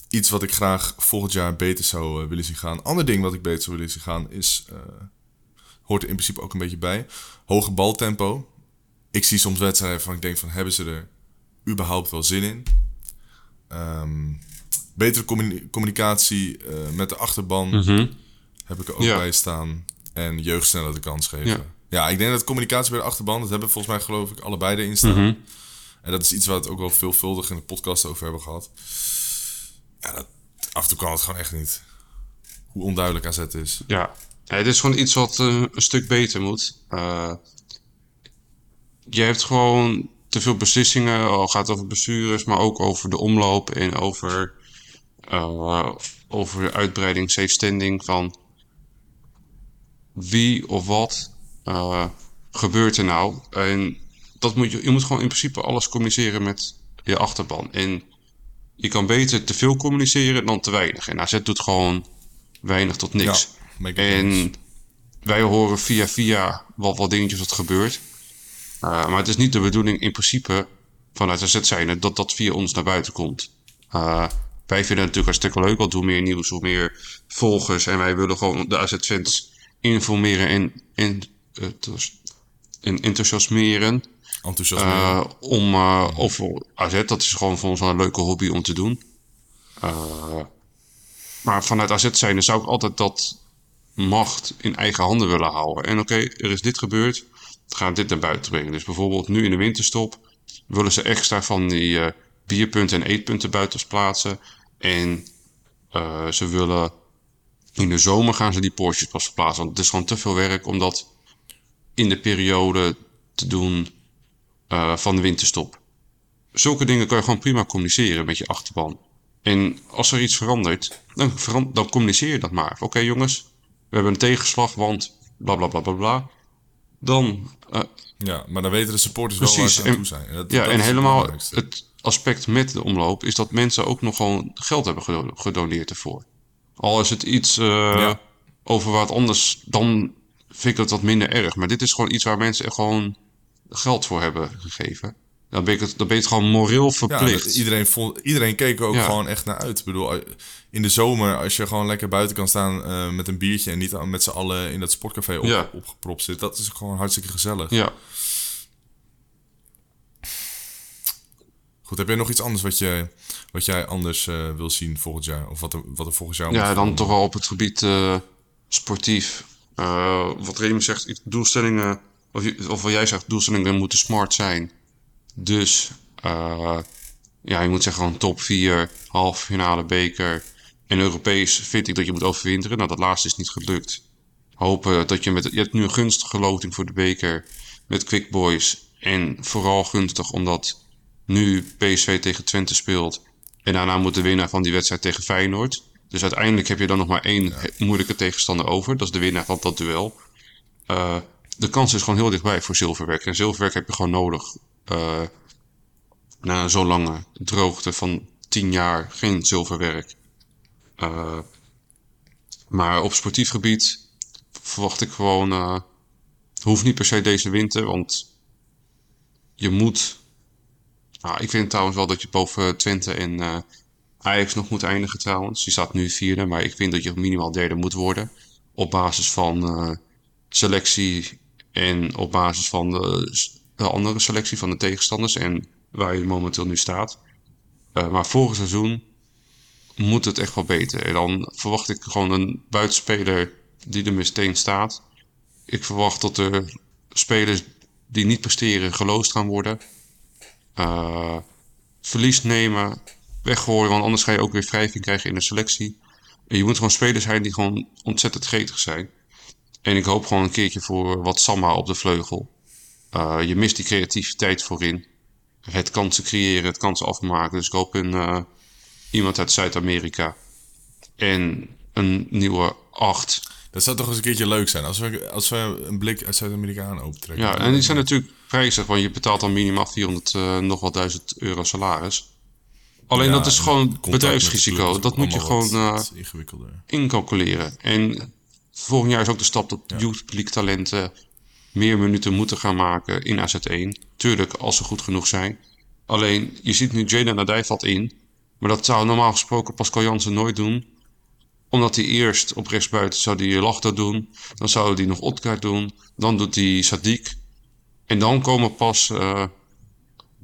iets wat ik graag volgend jaar beter zou willen zien gaan. Ander ding wat ik beter zou willen zien gaan is, hoort er in principe ook een beetje bij, hoge baltempo. Ik zie soms wedstrijden van ik denk van hebben ze er überhaupt wel zin in? Ehm, betere communi- communicatie eh, met de achterban heb ik er ook Ja. bij staan. En jeugd sneller de kans geven. Ja. Ja. ik denk dat communicatie bij de achterban, dat hebben volgens mij geloof ik allebei erin staan. Mhm. En dat is iets waar we het ook wel veelvuldig in de podcast over hebben gehad. Ja, dat, af en toe kan het gewoon echt niet. Hoe onduidelijk AZ is. Ja, Ja, het is gewoon iets wat eh, een stuk beter moet. Eh, je hebt gewoon te veel beslissingen. Al gaat het over blessures, maar ook over de omloop en over, eh, over de uitbreiding, safe standing van wie of wat eh, gebeurt er nou. En dat moet je, je moet gewoon in principe alles communiceren met je achterban. En je kan beter te veel communiceren dan te weinig. En AZ doet gewoon weinig tot niks. Ja. En wij horen via via wel wat dingetjes wat gebeurt. Uh, maar het is niet de bedoeling in principe vanuit AZ zijnde dat dat via ons naar buiten komt. Uh, wij vinden het natuurlijk hartstikke leuk, want hoe meer nieuws, hoe meer volgers. En wij willen gewoon de AZ-fans informeren en, en, uh, en enthousiasmeren. Enthousiasme. Uh, om over AZ, dat is gewoon voor ons wel een leuke hobby om te doen. Maar vanuit AZ zijnde zou ik altijd dat macht in eigen handen willen houden. En oké, okay, er is dit gebeurd, gaan dit naar buiten brengen. Dus bijvoorbeeld nu in de winterstop willen ze extra van die uh, bierpunten en eetpunten buiten plaatsen. En uh, ze willen in de zomer gaan ze die poortjes pas verplaatsen. Want het is gewoon te veel werk om dat in de periode te doen uh, van de winterstop. Zulke dingen kan je gewoon prima communiceren met je achterban. En als er iets verandert, dan, dan communiceer je dat maar. Oké jongens, we hebben een tegenslag, want bla bla bla bla bla. Dan. Uh, ja, maar dan weten de supporters wel waar ze aan toe zijn. Dat, ja, dat en helemaal het aspect met de omloop is dat mensen ook nog gewoon geld hebben gedoneerd ervoor. Al is het iets uh, ja. over wat anders, dan vind ik het wat minder erg. Maar dit is gewoon iets waar mensen er gewoon geld voor hebben gegeven. Dan ben, ik het, dan ben je het gewoon moreel verplicht. Ja, iedereen, vond, iedereen keek er ook ja. gewoon echt naar uit. Ik bedoel, in de zomer, als je gewoon lekker buiten kan staan uh, met een biertje... en niet met z'n allen in dat sportcafé op, ja. opgepropt zit... dat is gewoon hartstikke gezellig. Ja. Goed, heb jij nog iets anders wat, je, wat jij anders uh, wil zien volgend jaar? Of wat er, wat er volgend jaar... Ja, dan toch wel op het gebied uh, sportief. wat Remy zegt, doelstellingen... Of, of wat jij zegt, doelstellingen moeten smart zijn... Dus uh, ja, je moet zeggen gewoon top 4, half finale beker. En Europees vind ik dat je moet overwinteren. Nou, dat laatste is niet gelukt. Hopen dat je met... Je hebt nu een gunstige loting voor de beker met Quick Boys. En vooral gunstig omdat nu PSV tegen Twente speelt. En daarna moet de winnaar van die wedstrijd tegen Feyenoord. Dus uiteindelijk heb je dan nog maar één ja. moeilijke tegenstander over. Dat is de winnaar van dat duel. Uh, de kans is gewoon heel dichtbij voor zilverwerk. En zilverwerk heb je gewoon nodig uh, na zo'n lange droogte van 10 jaar geen zilverwerk. Uh, maar op sportief gebied verwacht ik gewoon. Uh, hoeft niet per se deze winter, want je moet. Nou, ik vind trouwens wel dat je boven Twente en Ajax nog moet eindigen trouwens. Je staat nu vierde, maar ik vind dat je minimaal derde moet worden. Op basis van selectie en op basis van de de andere selectie van de tegenstanders en waar je momenteel nu staat. Uh, maar vorig seizoen moet het echt wel beter. En dan verwacht ik gewoon een buitenspeler die er meteen staat. Ik verwacht dat er spelers die niet presteren geloosd gaan worden. Uh, verlies nemen weggooien, want anders ga je ook weer wrijving krijgen in de selectie. En je moet gewoon spelers zijn die gewoon ontzettend gretig zijn. En ik hoop gewoon een keertje voor wat Samma op de vleugel. Uh, je mist die creativiteit voorin. Het kansen creëren, het kansen afmaken. Dus ik hoop in uh, iemand uit Zuid-Amerika. En een nieuwe acht. Dat zou toch eens een keertje leuk zijn als we, als we een blik uit Zuid-Amerika aan opentrekken. Ja, en die zijn natuurlijk prijzig, want je betaalt dan minimaal 400 uh, nog wat duizend euro salaris. Alleen ja, dat is gewoon bedrijfsrisico. Dat moet je gewoon incalculeren. En volgend jaar is ook de stap dat ja. youth league talenten meer minuten moeten gaan maken in AZ1. Tuurlijk, als ze goed genoeg zijn. Alleen, je ziet nu Jaden Nadij valt in. Maar dat zou normaal gesproken Pascal Jansen nooit doen. Omdat hij eerst op rechtsbuiten zou die Lachta doen. Dan zou hij nog Otkaart doen. Dan doet hij Sadiq. En dan komen pas uh,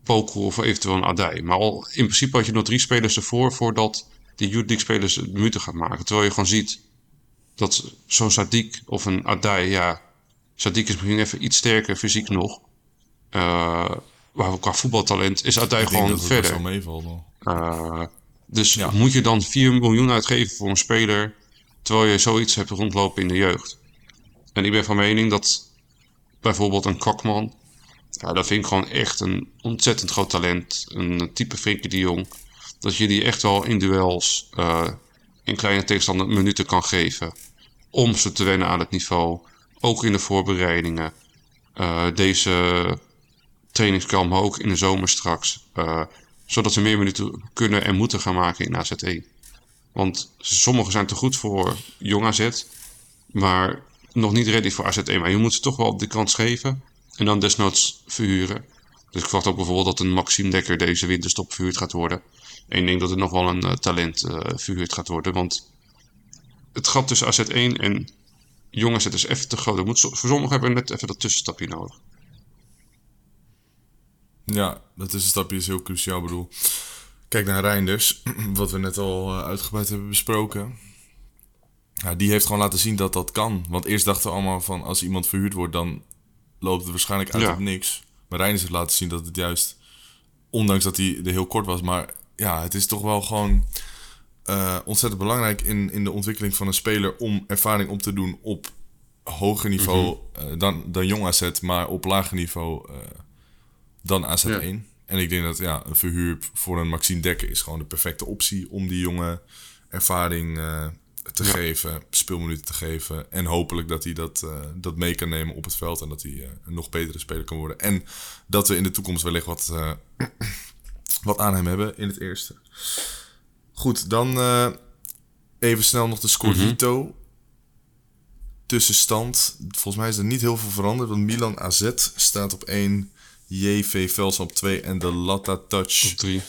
of eventueel een Adij. Maar al, in principe had je nog drie spelers ervoor... voordat die Youth League spelers minuten gaan maken. Terwijl je gewoon ziet dat zo'n Sadiq of een Adij... ja, Sadiq is misschien even iets sterker fysiek nog. Uh, maar qua voetbaltalent is Adij gewoon dat verder. Het meevalt, uh, dus ja. moet je dan 4 miljoen uitgeven voor een speler... terwijl je zoiets hebt rondlopen in de jeugd. En ik ben van mening dat bijvoorbeeld een Kakman... Ja, dat vind ik gewoon echt een ontzettend groot talent. Een type Frenkie de Jong. Dat je die echt wel in duels uh, in kleine tegenstander minuten kan geven. Om ze te wennen aan het niveau. Ook in de voorbereidingen. Uh, deze trainingskamp, ook in de zomer straks. Uh, zodat ze meer minuten kunnen en moeten gaan maken in AZ1. Want sommigen zijn te goed voor jong AZ, maar nog niet ready voor AZ1. Maar je moet ze toch wel de kans geven en dan desnoods verhuren. Dus ik verwacht ook bijvoorbeeld dat een Maxime Dekker deze winterstop verhuurd gaat worden. En ik denk dat er nog wel een uh, talent verhuurd gaat worden. Want het gat tussen AZ1 en jong AZ is even te groot. Moet, voor sommigen hebben we net even dat tussenstapje nodig. Ja, dat tussenstapje is heel cruciaal. Ik bedoel, kijk naar Reinders, wat we net al uh, uitgebreid hebben besproken. Die heeft gewoon laten zien dat dat kan. Want eerst dachten we allemaal van als iemand verhuurd wordt, dan loopt het waarschijnlijk uit Ja. op niks. Maar Reinders heeft laten zien dat het juist, ondanks dat hij er heel kort was, maar ja, het is toch wel gewoon eh, ontzettend belangrijk in, in de ontwikkeling van een speler om ervaring op te doen op hoger niveau Mhm. eh, dan, dan jong AZ, maar op lager niveau eh, dan AZ1. Ja. En ik denk dat ja, een verhuur voor een Maxime Dekker is gewoon de perfecte optie om die jongen ervaring te Ja. geven, speelminuten te geven. En hopelijk dat hij dat, dat mee kan nemen op het veld en dat hij een nog betere speler kan worden. En dat we in de toekomst wellicht wat, wat aan hem hebben in het eerste. Goed, dan eh, even snel nog de Scorito. Tussenstand. Volgens mij is er niet heel veel veranderd. Want Milan AZ staat op 1. JV Velsen op 2. En de Latta Touch Op drie.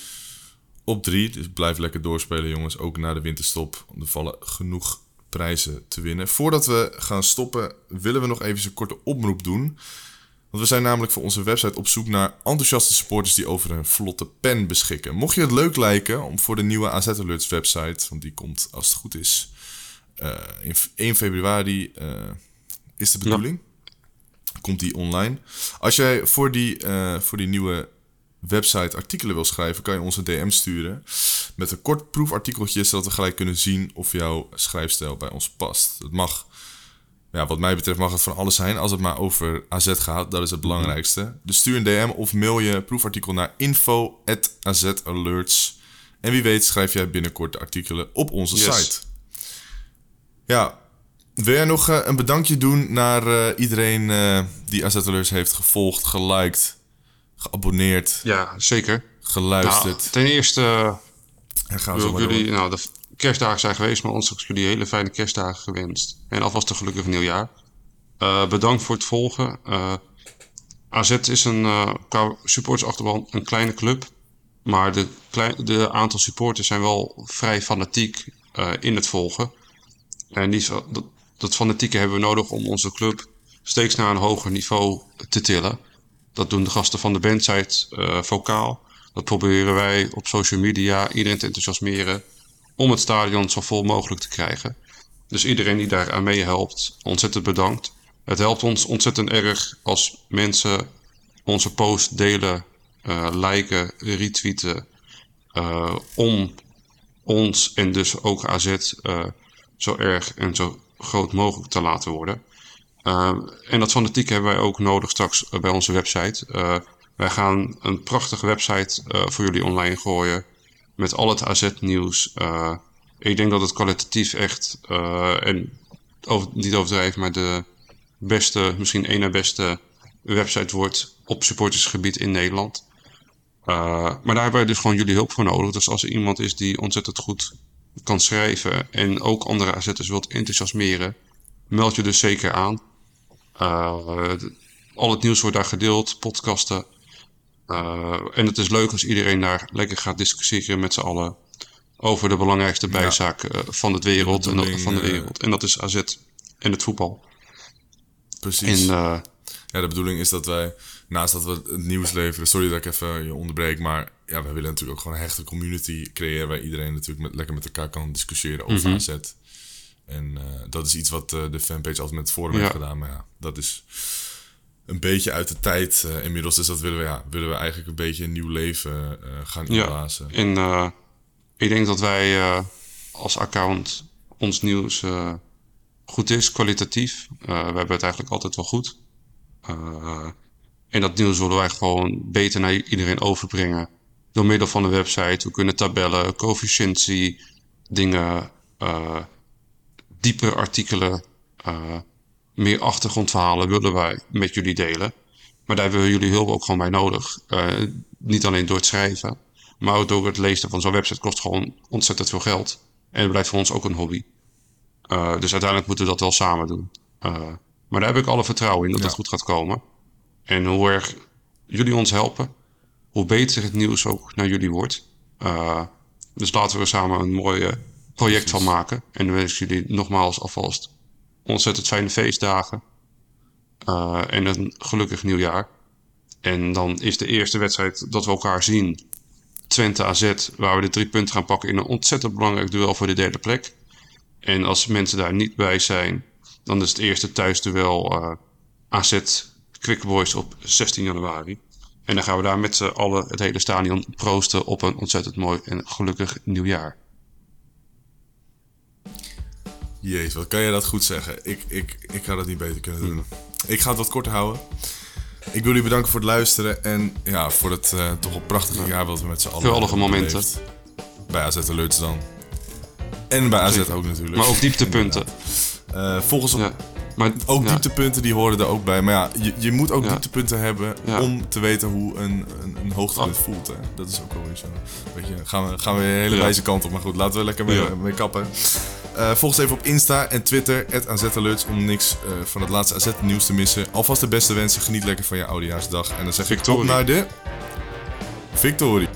op 3. Dus blijf lekker doorspelen, jongens. Ook na de winterstop. Er vallen genoeg prijzen te winnen. Voordat we gaan stoppen, willen we nog even een korte oproep doen. Want we zijn namelijk voor onze website op zoek naar enthousiaste supporters die over een vlotte pen beschikken. Mocht je het leuk lijken om voor de nieuwe AZ Alerts website, want die komt als het goed is eh, in 1 februari eh, is de bedoeling. Komt die online. Als jij voor die, eh, voor die nieuwe website artikelen wil schrijven, kan je ons een DM sturen. Met een kort proefartikeltje, zodat we gelijk kunnen zien of jouw schrijfstijl bij ons past. Het mag, ja, wat mij betreft, mag het van alles zijn. Als het maar over AZ gaat, dat is het belangrijkste. Dus stuur een DM of mail je proefartikel naar info.azalerts. En wie weet schrijf jij binnenkort de artikelen op onze Yes. site. Ja, wil jij nog eh, een bedankje doen naar eh, iedereen eh, die AZ Alerts heeft gevolgd, geliked, geabonneerd, Ja, zeker. geluisterd? Nou, ten eerste en gaan we zo door. jullie, nou, de kerstdagen zijn geweest, maar ons jullie hele fijne kerstdagen gewenst. En alvast een gelukkig nieuwjaar. Eh bedankt voor het volgen. Eh, AZ is een eh qua supportersachterban een kleine club. Maar de, de aantal supporters zijn wel vrij fanatiek in het volgen. En die, dat, dat fanatieke hebben we nodig om onze club steeds naar een hoger niveau te tillen. Dat doen de gasten van de bandsite vocaal. Dat proberen wij op social media iedereen te enthousiasmeren om het stadion zo vol mogelijk te krijgen. Dus iedereen die daar aan meehelpt, ontzettend bedankt. Het helpt ons ontzettend erg als mensen onze post delen, eh, liken, retweeten, eh, om ons en dus ook AZ eh, zo erg en zo groot mogelijk te laten worden. En dat fanatiek hebben wij ook nodig straks bij onze website. Wij gaan een prachtige website voor jullie online gooien met al het AZ-nieuws. ik denk dat het kwalitatief echt, en over, niet overdrijven, maar de beste, misschien één na beste website wordt op supportersgebied in Nederland. maar daar hebben wij dus gewoon jullie hulp voor nodig. Dus als er iemand is die ontzettend goed kan schrijven en ook andere AZ'ers wilt enthousiasmeren, meld je dus zeker aan. Al het nieuws wordt daar gedeeld, podcasten. Uh, en het is leuk als iedereen daar lekker gaat discussiëren met z'n allen over de belangrijkste bijzaak ja. van, het wereld de en van de wereld. En dat is AZ en het voetbal. Precies. En, uh, ja, de bedoeling is dat wij, naast dat we het nieuws leveren, sorry dat ik even je onderbreek, maar ja, wij willen natuurlijk ook gewoon een hechte community creëren waar iedereen natuurlijk met, lekker met elkaar kan discussiëren over mm -hmm. AZ. En uh, dat is iets wat de fanpage altijd met het forum ja. heeft gedaan. Maar ja, dat is een beetje uit de tijd uh, inmiddels. Dus dat willen we, ja, willen we eigenlijk een beetje een nieuw leven gaan inblazen. Ja, en ik denk dat wij als account ons nieuws goed is, kwalitatief. we hebben het eigenlijk altijd wel goed. en dat nieuws willen wij gewoon beter naar iedereen overbrengen. Door middel van de website. We kunnen tabellen, coëfficiëntie, dingen diepere artikelen, meer achtergrondverhalen willen wij met jullie delen. Maar daar hebben we jullie hulp ook gewoon bij nodig. Uh, niet alleen door het schrijven, maar ook door het lezen van zo'n website kost gewoon ontzettend veel geld. En het blijft voor ons ook een hobby. Uh, dus uiteindelijk moeten we dat wel samen doen. maar daar heb ik alle vertrouwen in dat ja. het goed gaat komen. En hoe erg jullie ons helpen, hoe beter het nieuws ook naar jullie wordt. dus laten we samen een mooie project van maken. En dan wens ik jullie nogmaals alvast ontzettend fijne feestdagen. Uh, en een gelukkig nieuwjaar. En dan is de eerste wedstrijd dat we elkaar zien. Twente AZ, waar we de drie punten gaan pakken in een ontzettend belangrijk duel voor de derde plek. En als mensen daar niet bij zijn, dan is het eerste thuisduel uh, AZ Quick Boys op 16 januari. En dan gaan we daar met z'n allen het hele stadion proosten op een ontzettend mooi en gelukkig nieuwjaar. Jezus, wat kan je dat goed zeggen. Ik, ik, ik ga dat niet beter kunnen doen. Ik ga het wat korter houden. Ik wil jullie bedanken voor het luisteren en ja, voor het uh, toch wel prachtige jaar wat we met z'n allen Geweldige momenten. Bij AZ Alerts dan. En bij AZ Zeker. ook natuurlijk. Maar ook dieptepunten. Uh, volgens ja. Maar ook ja. dieptepunten die horen er ook bij. Maar ja, je, je moet ook ja. dieptepunten hebben ja. om te weten hoe een, een, een hoogtepunt oh. voelt. Hè. Dat is ook wel weer zo. Weet je, gaan we, gaan we een hele wijze kant op. Maar goed, laten we lekker mee, mee kappen. Uh, volg ons even op Insta en Twitter, AZAlerts, om niks uh, van het laatste AZ-nieuws te missen. Alvast de beste wensen, geniet lekker van je oudejaarsdag. En dan zeg Victorie. ik op naar de... Victorie.